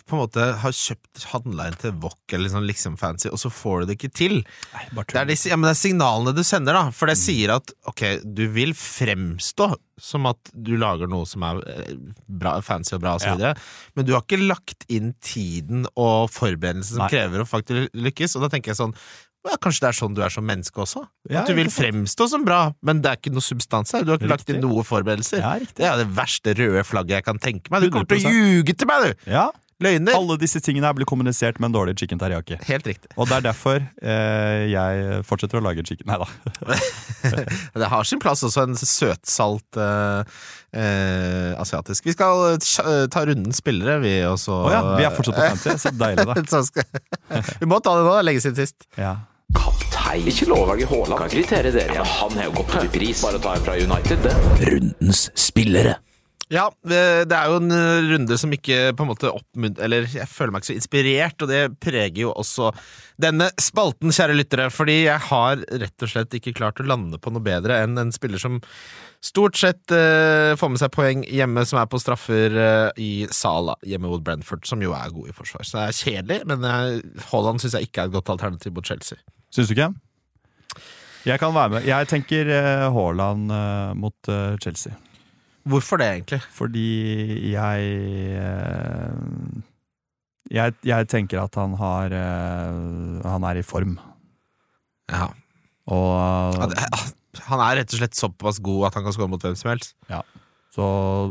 på en måte har kjøpt handla inn til wok eller sånn liksom fancy, og så får du det ikke til Nei, Det er, de, ja, men det er signalene du sender, da. For det sier at ok, du vil fremstå som at du lager noe som er eh, bra, fancy og bra, og så Ja. videre. Men du har ikke lagt inn tiden og forberedelsen som Nei. krever å faktisk lykkes. Og da tenker jeg sånn ja, Kanskje det er sånn du er som menneske også? Ja, at du vil fremstå som bra, men det er ikke noe substans her. Du har ikke lagt inn noen forberedelser. Ja. Det er det verste røde flagget jeg kan tenke meg. Du kommer til å 100%. ljuge til meg, du! Ja, Løgner! Alle disse tingene her blir kommunisert med en dårlig chicken teriyaki. Helt riktig. Og det er derfor eh, jeg fortsetter å lage chicken Nei da. [LAUGHS] Det har sin plass også, en søtsalt eh, eh, asiatisk. Vi skal eh, ta runden spillere, vi også. Å ja, vi er fortsatt på fancy. Så deilig, da. [LAUGHS] Vi må ta det nå, lenge siden sist. Ja. Kaptein. Ikke lov å velge Haaland. Kan kritere dere. Ja, han har jo gått opp i pris. Bare ta en fra United, det. Rundens spillere. Ja, det det er jo en eh, runde som ikke på en måte oppmunt... Eller jeg føler meg ikke så inspirert, og det preger jo også denne spalten, kjære lyttere. Fordi jeg har rett og slett ikke klart å lande på noe bedre enn en spiller som stort sett eh, får med seg poeng hjemme, som er på straffer eh, i Sala hjemme mot Brentford, som jo er god i forsvar. Så det er kjedelig, men eh, Haaland syns jeg ikke er et godt alternativ mot Chelsea. Syns du ikke? Jeg kan være med. Jeg tenker eh, Haaland eh, mot eh, Chelsea. Hvorfor det, egentlig? Fordi jeg jeg, jeg tenker at han har Han er i form. Ja. Og, Ja, ah, Han er rett og slett såpass god at han kan skåre mot hvem som helst. så,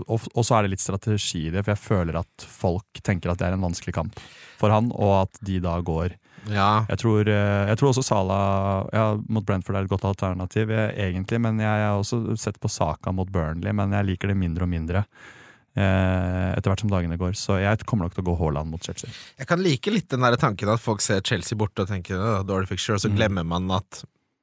og, og så er det litt strategi i det, for jeg føler at folk tenker at det er en vanskelig kamp for han, og at de da går Ja. Jeg tror, eh, jeg tror også Sala ja, mot Brentford er et godt alternativ, eh, egentlig. Men jeg har også sett på Saka mot Burnley, men jeg liker det mindre og mindre. Eh, etter hvert som dagene går. Så jeg kommer nok til å gå Haaland mot Chelsea. Jeg kan like litt den der tanken at folk ser Chelsea borte og tenker «Åh, dårlig fixture, og så Mm. glemmer man at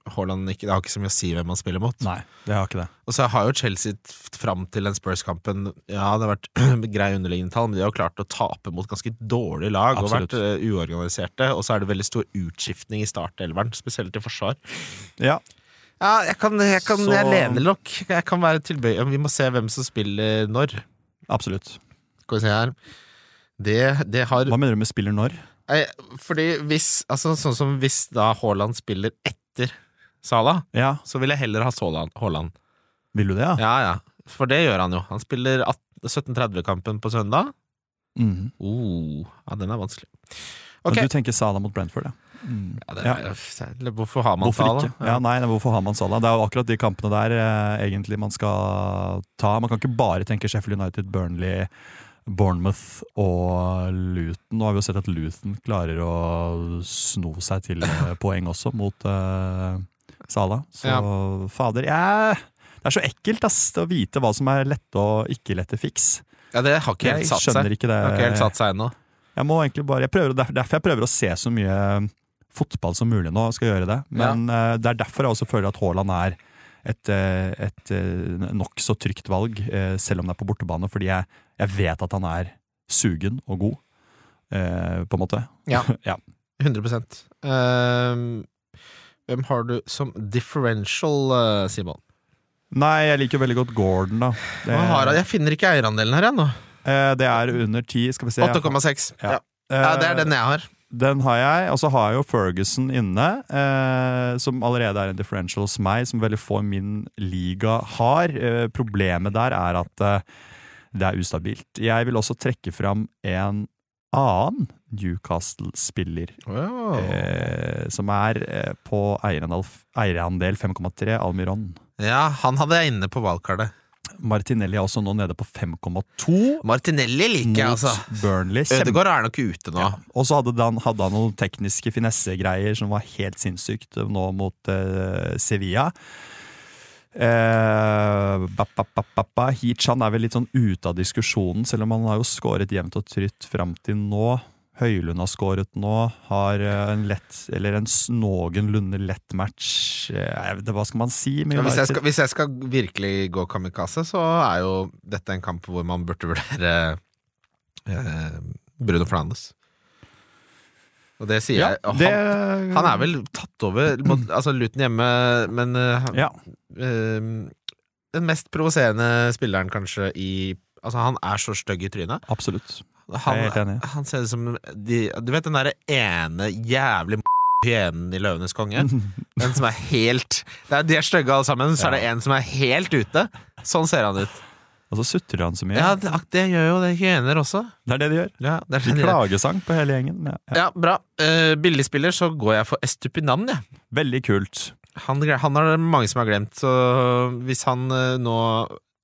Haaland ikke, det har ikke så mye å si hvem man spiller mot. Nei, det har ikke det. Og så har jo Chelsea fram til den Spurs-kampen Ja, det har vært [CLEARS THROAT] grei underliggende tall, men de har jo klart å tape mot ganske dårlige lag Absolutt. og vært eh, uorganiserte. Og så er det veldig stor utskiftning i startelveren, spesielt i forsvar. Ja, Ja, jeg kan, jeg, kan, Så- jeg lener nok. Jeg kan være tilbøyelig. Vi må se hvem som spiller når. absolutt. Skal vi se her. Det, det har Hva mener du med spiller når? Fordi hvis Altså sånn som hvis da Haaland spiller etter Sala, Ja, så vil jeg heller ha Haaland. Vil du det, ja? Ja, ja. For det gjør han jo. Han spiller 18 17.30-kampen på søndag. Mm. Oh, ja, den er vanskelig. Men Du tenker Sala mot Brentford, ja. Mm. Ja, det Ja. er, Hvorfor har man Hvorfor Sala? Ja, nei, hvorfor har man Sala? Det er jo akkurat de kampene der eh, egentlig man skal ta. Man kan ikke bare tenke Sheffield United, Burnley, Bournemouth og Luton. Nå har vi jo sett at Luton klarer å sno seg til eh, poeng også mot uh, Salah. Så Ja. fader, jeg det er så ekkelt ass, å vite hva som er lette og ikke lette fiks. Ja, det har ikke helt satt seg. ikke det. Det har ikke helt satt seg ennå. Jeg må egentlig bare, jeg prøver, derfor jeg prøver å se så mye fotball som mulig nå, skal gjøre det. Men ja. det er derfor jeg også føler at Haaland er et, eh, et eh, nokså trygt valg, selv om det er på bortebane, fordi jeg, jeg vet at han er sugen og god, på en måte. Ja. [LAUGHS] ja. 100 Ehm, Hvem har du som differential, eh, Simon? Nei, jeg liker veldig godt Gordon, da. Det, har? Jeg finner ikke eierandelen her ennå. eh, det er under ti, skal vi se. 8,6. Ja. Ja. Ja, det er den jeg har. Den har jeg, og så har jeg jo Ferguson inne, eh, som allerede er en differential hos meg, som veldig få i min liga har. Eh, problemet der er at eh, det er ustabilt. Jeg vil også trekke fram en annen Newcastle-spiller. Oh. Eh, som er eh, på eierandel, eierandel 5,3, Almiron. Ja, han hadde jeg inne på valgkartet. Martinelli er også nå nede på 5,2 Martinelli liker jeg, altså. Burnley. Ødegaard er nok ute nå. Ja. Og så hadde han, hadde han noen tekniske finessegreier som var helt sinnssykt nå mot eh, Sevilla. Eh, ba, ba, ba, ba, ba. Hichan er vel litt sånn ute av diskusjonen, selv om han har jo skåret jevnt og trytt fram til nå. Høylund har skåret nå, har eh, en lett, eller en noenlunde lett match. Eh, hva skal man si? Ja, hvis, jeg skal, hvis jeg skal virkelig gå kamikaze, så er jo dette en kamp hvor man burde vurdere eh, Bruno Fernandes. Og det sier ja, jeg. og det, Han, han er vel tatt over Altså Luton hjemme, men eh, Ja, eh, den mest provoserende spilleren kanskje i Altså Han er så stygg i trynet. absolutt. Han, han ser ut som de, Du vet den derre ene jævlig hyenen i Løvenes konge? Den som er helt det er, De er stygge alle sammen, så er det en som er helt ute. Sånn ser han ut. Og så sutrer han så mye. Ja, det, det gjør jo det hyener også. Det er det de gjør. Ja, det er det de. Klagesang på hele gjengen. Ja, ja. ja bra. Uh, Billigspiller, så går jeg for Estupinan, jeg. Veldig kult. Han, han er det mange som har glemt, så hvis han uh, nå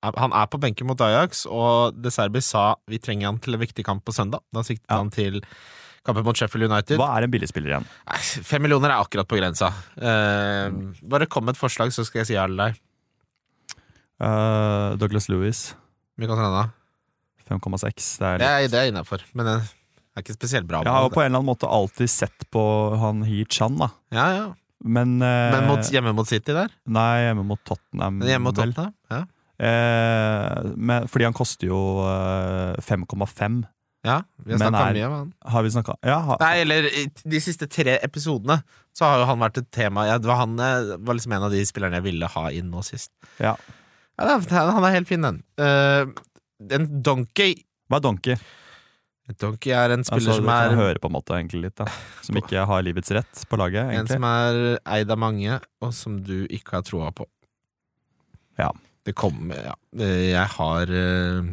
Han er på benken mot Ajax, og De Serbi sa vi trenger han til en viktig kamp på søndag. Da siktet Ja. han til kampen mot Sheffield United. Hva er en billigspiller igjen? Fem millioner er akkurat på grensa. Uh, bare kom med et forslag, så skal jeg si ja eller nei. Uh, Douglas Lewis, Mikael Stranda. 5,6. Det er Det er, det er innafor, men det er ikke spesielt bra. Jeg har jo på en eller annen måte alltid sett på han Hee Chan, da. ja, ja. Men, eh, Men mot, hjemme mot City der? Nei, hjemme mot Tottenham. Men hjemme mot. Tottenham? Ja. Eh, men, fordi han koster jo eh, 5,5. ja, vi har snakka mye om han. Har vi snakka Ja, ha, Nei, eller de siste tre episodene så har jo han vært et tema. Ja, det var han eh, var liksom en av de spillerne jeg ville ha inn nå sist. ja. Ja, han er helt fin, den. Uh, en Donkey Hva er Donkey? Donkey er en spiller Altså, som er høre på en måte egentlig litt da Som ikke har livets rett på laget, En som er eid av mange, og som du ikke har troa på. Ja. Det kommer Ja. Jeg har uh,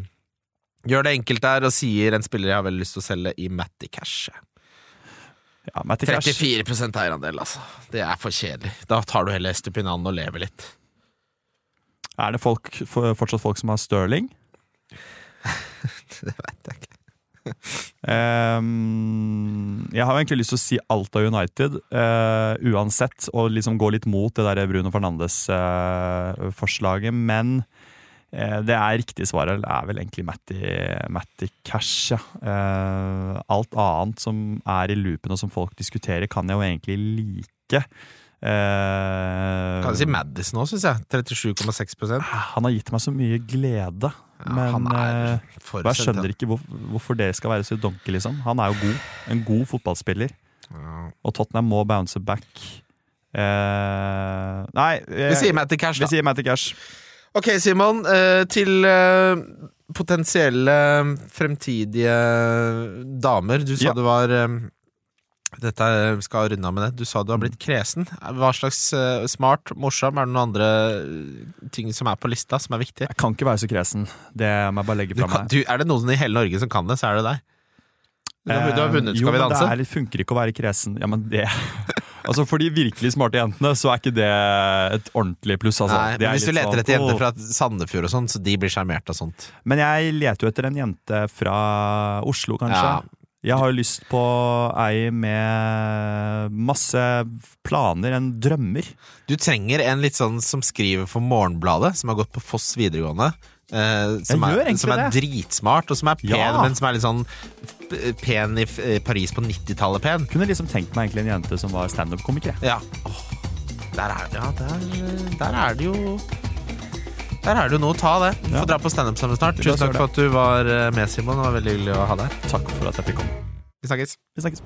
Gjør det enkelt der og sier en spiller jeg har veldig lyst til å selge i Matty Cash. Ja, Matty Cash. 34 eierandel, altså. Det er for kjedelig. Da tar du heller Estupinan og lever litt. Er det folk, fortsatt folk som har Stirling? [LAUGHS] det vet jeg ikke. um, jeg har egentlig lyst til å si alt av United, uh, uansett, og liksom gå litt mot det der Bruno Fernandes-forslaget, men uh, det er riktig svar er vel egentlig Matty, Matty Cash, ja. Eh, alt annet som er i loopen og som folk diskuterer, kan jeg jo egentlig like. Eh, Kan du si Madison òg, syns jeg. 37,6% han har gitt meg så mye glede, ja, men eh, jeg skjønner ikke hvor, hvorfor det skal være så donkey, liksom. Han er jo god. En god fotballspiller. Ja. Og Tottenham må bounce back. Eh, nei, Vi sier Matty Cash, vi da. sier Matty Cash. Ok, Simon. eh, til potensielle fremtidige damer. Du sa Ja. du var Dette skal runde av med det. Du sa du har blitt kresen. Hva slags eh, smart, morsom? Er det noen andre eh, ting som er på lista, som er viktig? Jeg kan ikke være så kresen. Det må jeg bare legge fra meg. du, er det noen i hele Norge som kan det, så er det deg. Du du har Eh, vunnet jo, Skal vi men danse. Det er, funker ikke å være kresen. Ja, men det [LAUGHS] Altså For de virkelig smarte jentene så er ikke det et ordentlig pluss. Altså. Nei, Det Hvis du leter sånn, etter jenter fra Sandefjord og sånn, så de blir sjarmert av sånt. Men jeg leter jo etter en jente fra Oslo, kanskje. Ja. Jeg har jo lyst på ei med masse planer, en drømmer. Du trenger en litt sånn som skriver for Morgenbladet, som har gått på Foss videregående. Eh, som, er, som er dritsmart, og som er pen, Ja. men som er litt sånn pen i eh, Paris på 90-tallet pen. Kunne liksom tenkt meg egentlig en jente som var standup-komiker. Ja. Oh, der er ja, der, der er det jo Der er du noe å ta, det. Du får dra på standup sammen snart. Tusen takk for at du var eh, med, Simon. Det var veldig hyggelig å ha deg. Takk for at jeg fikk komme. Vi snakkes. Vi snakkes.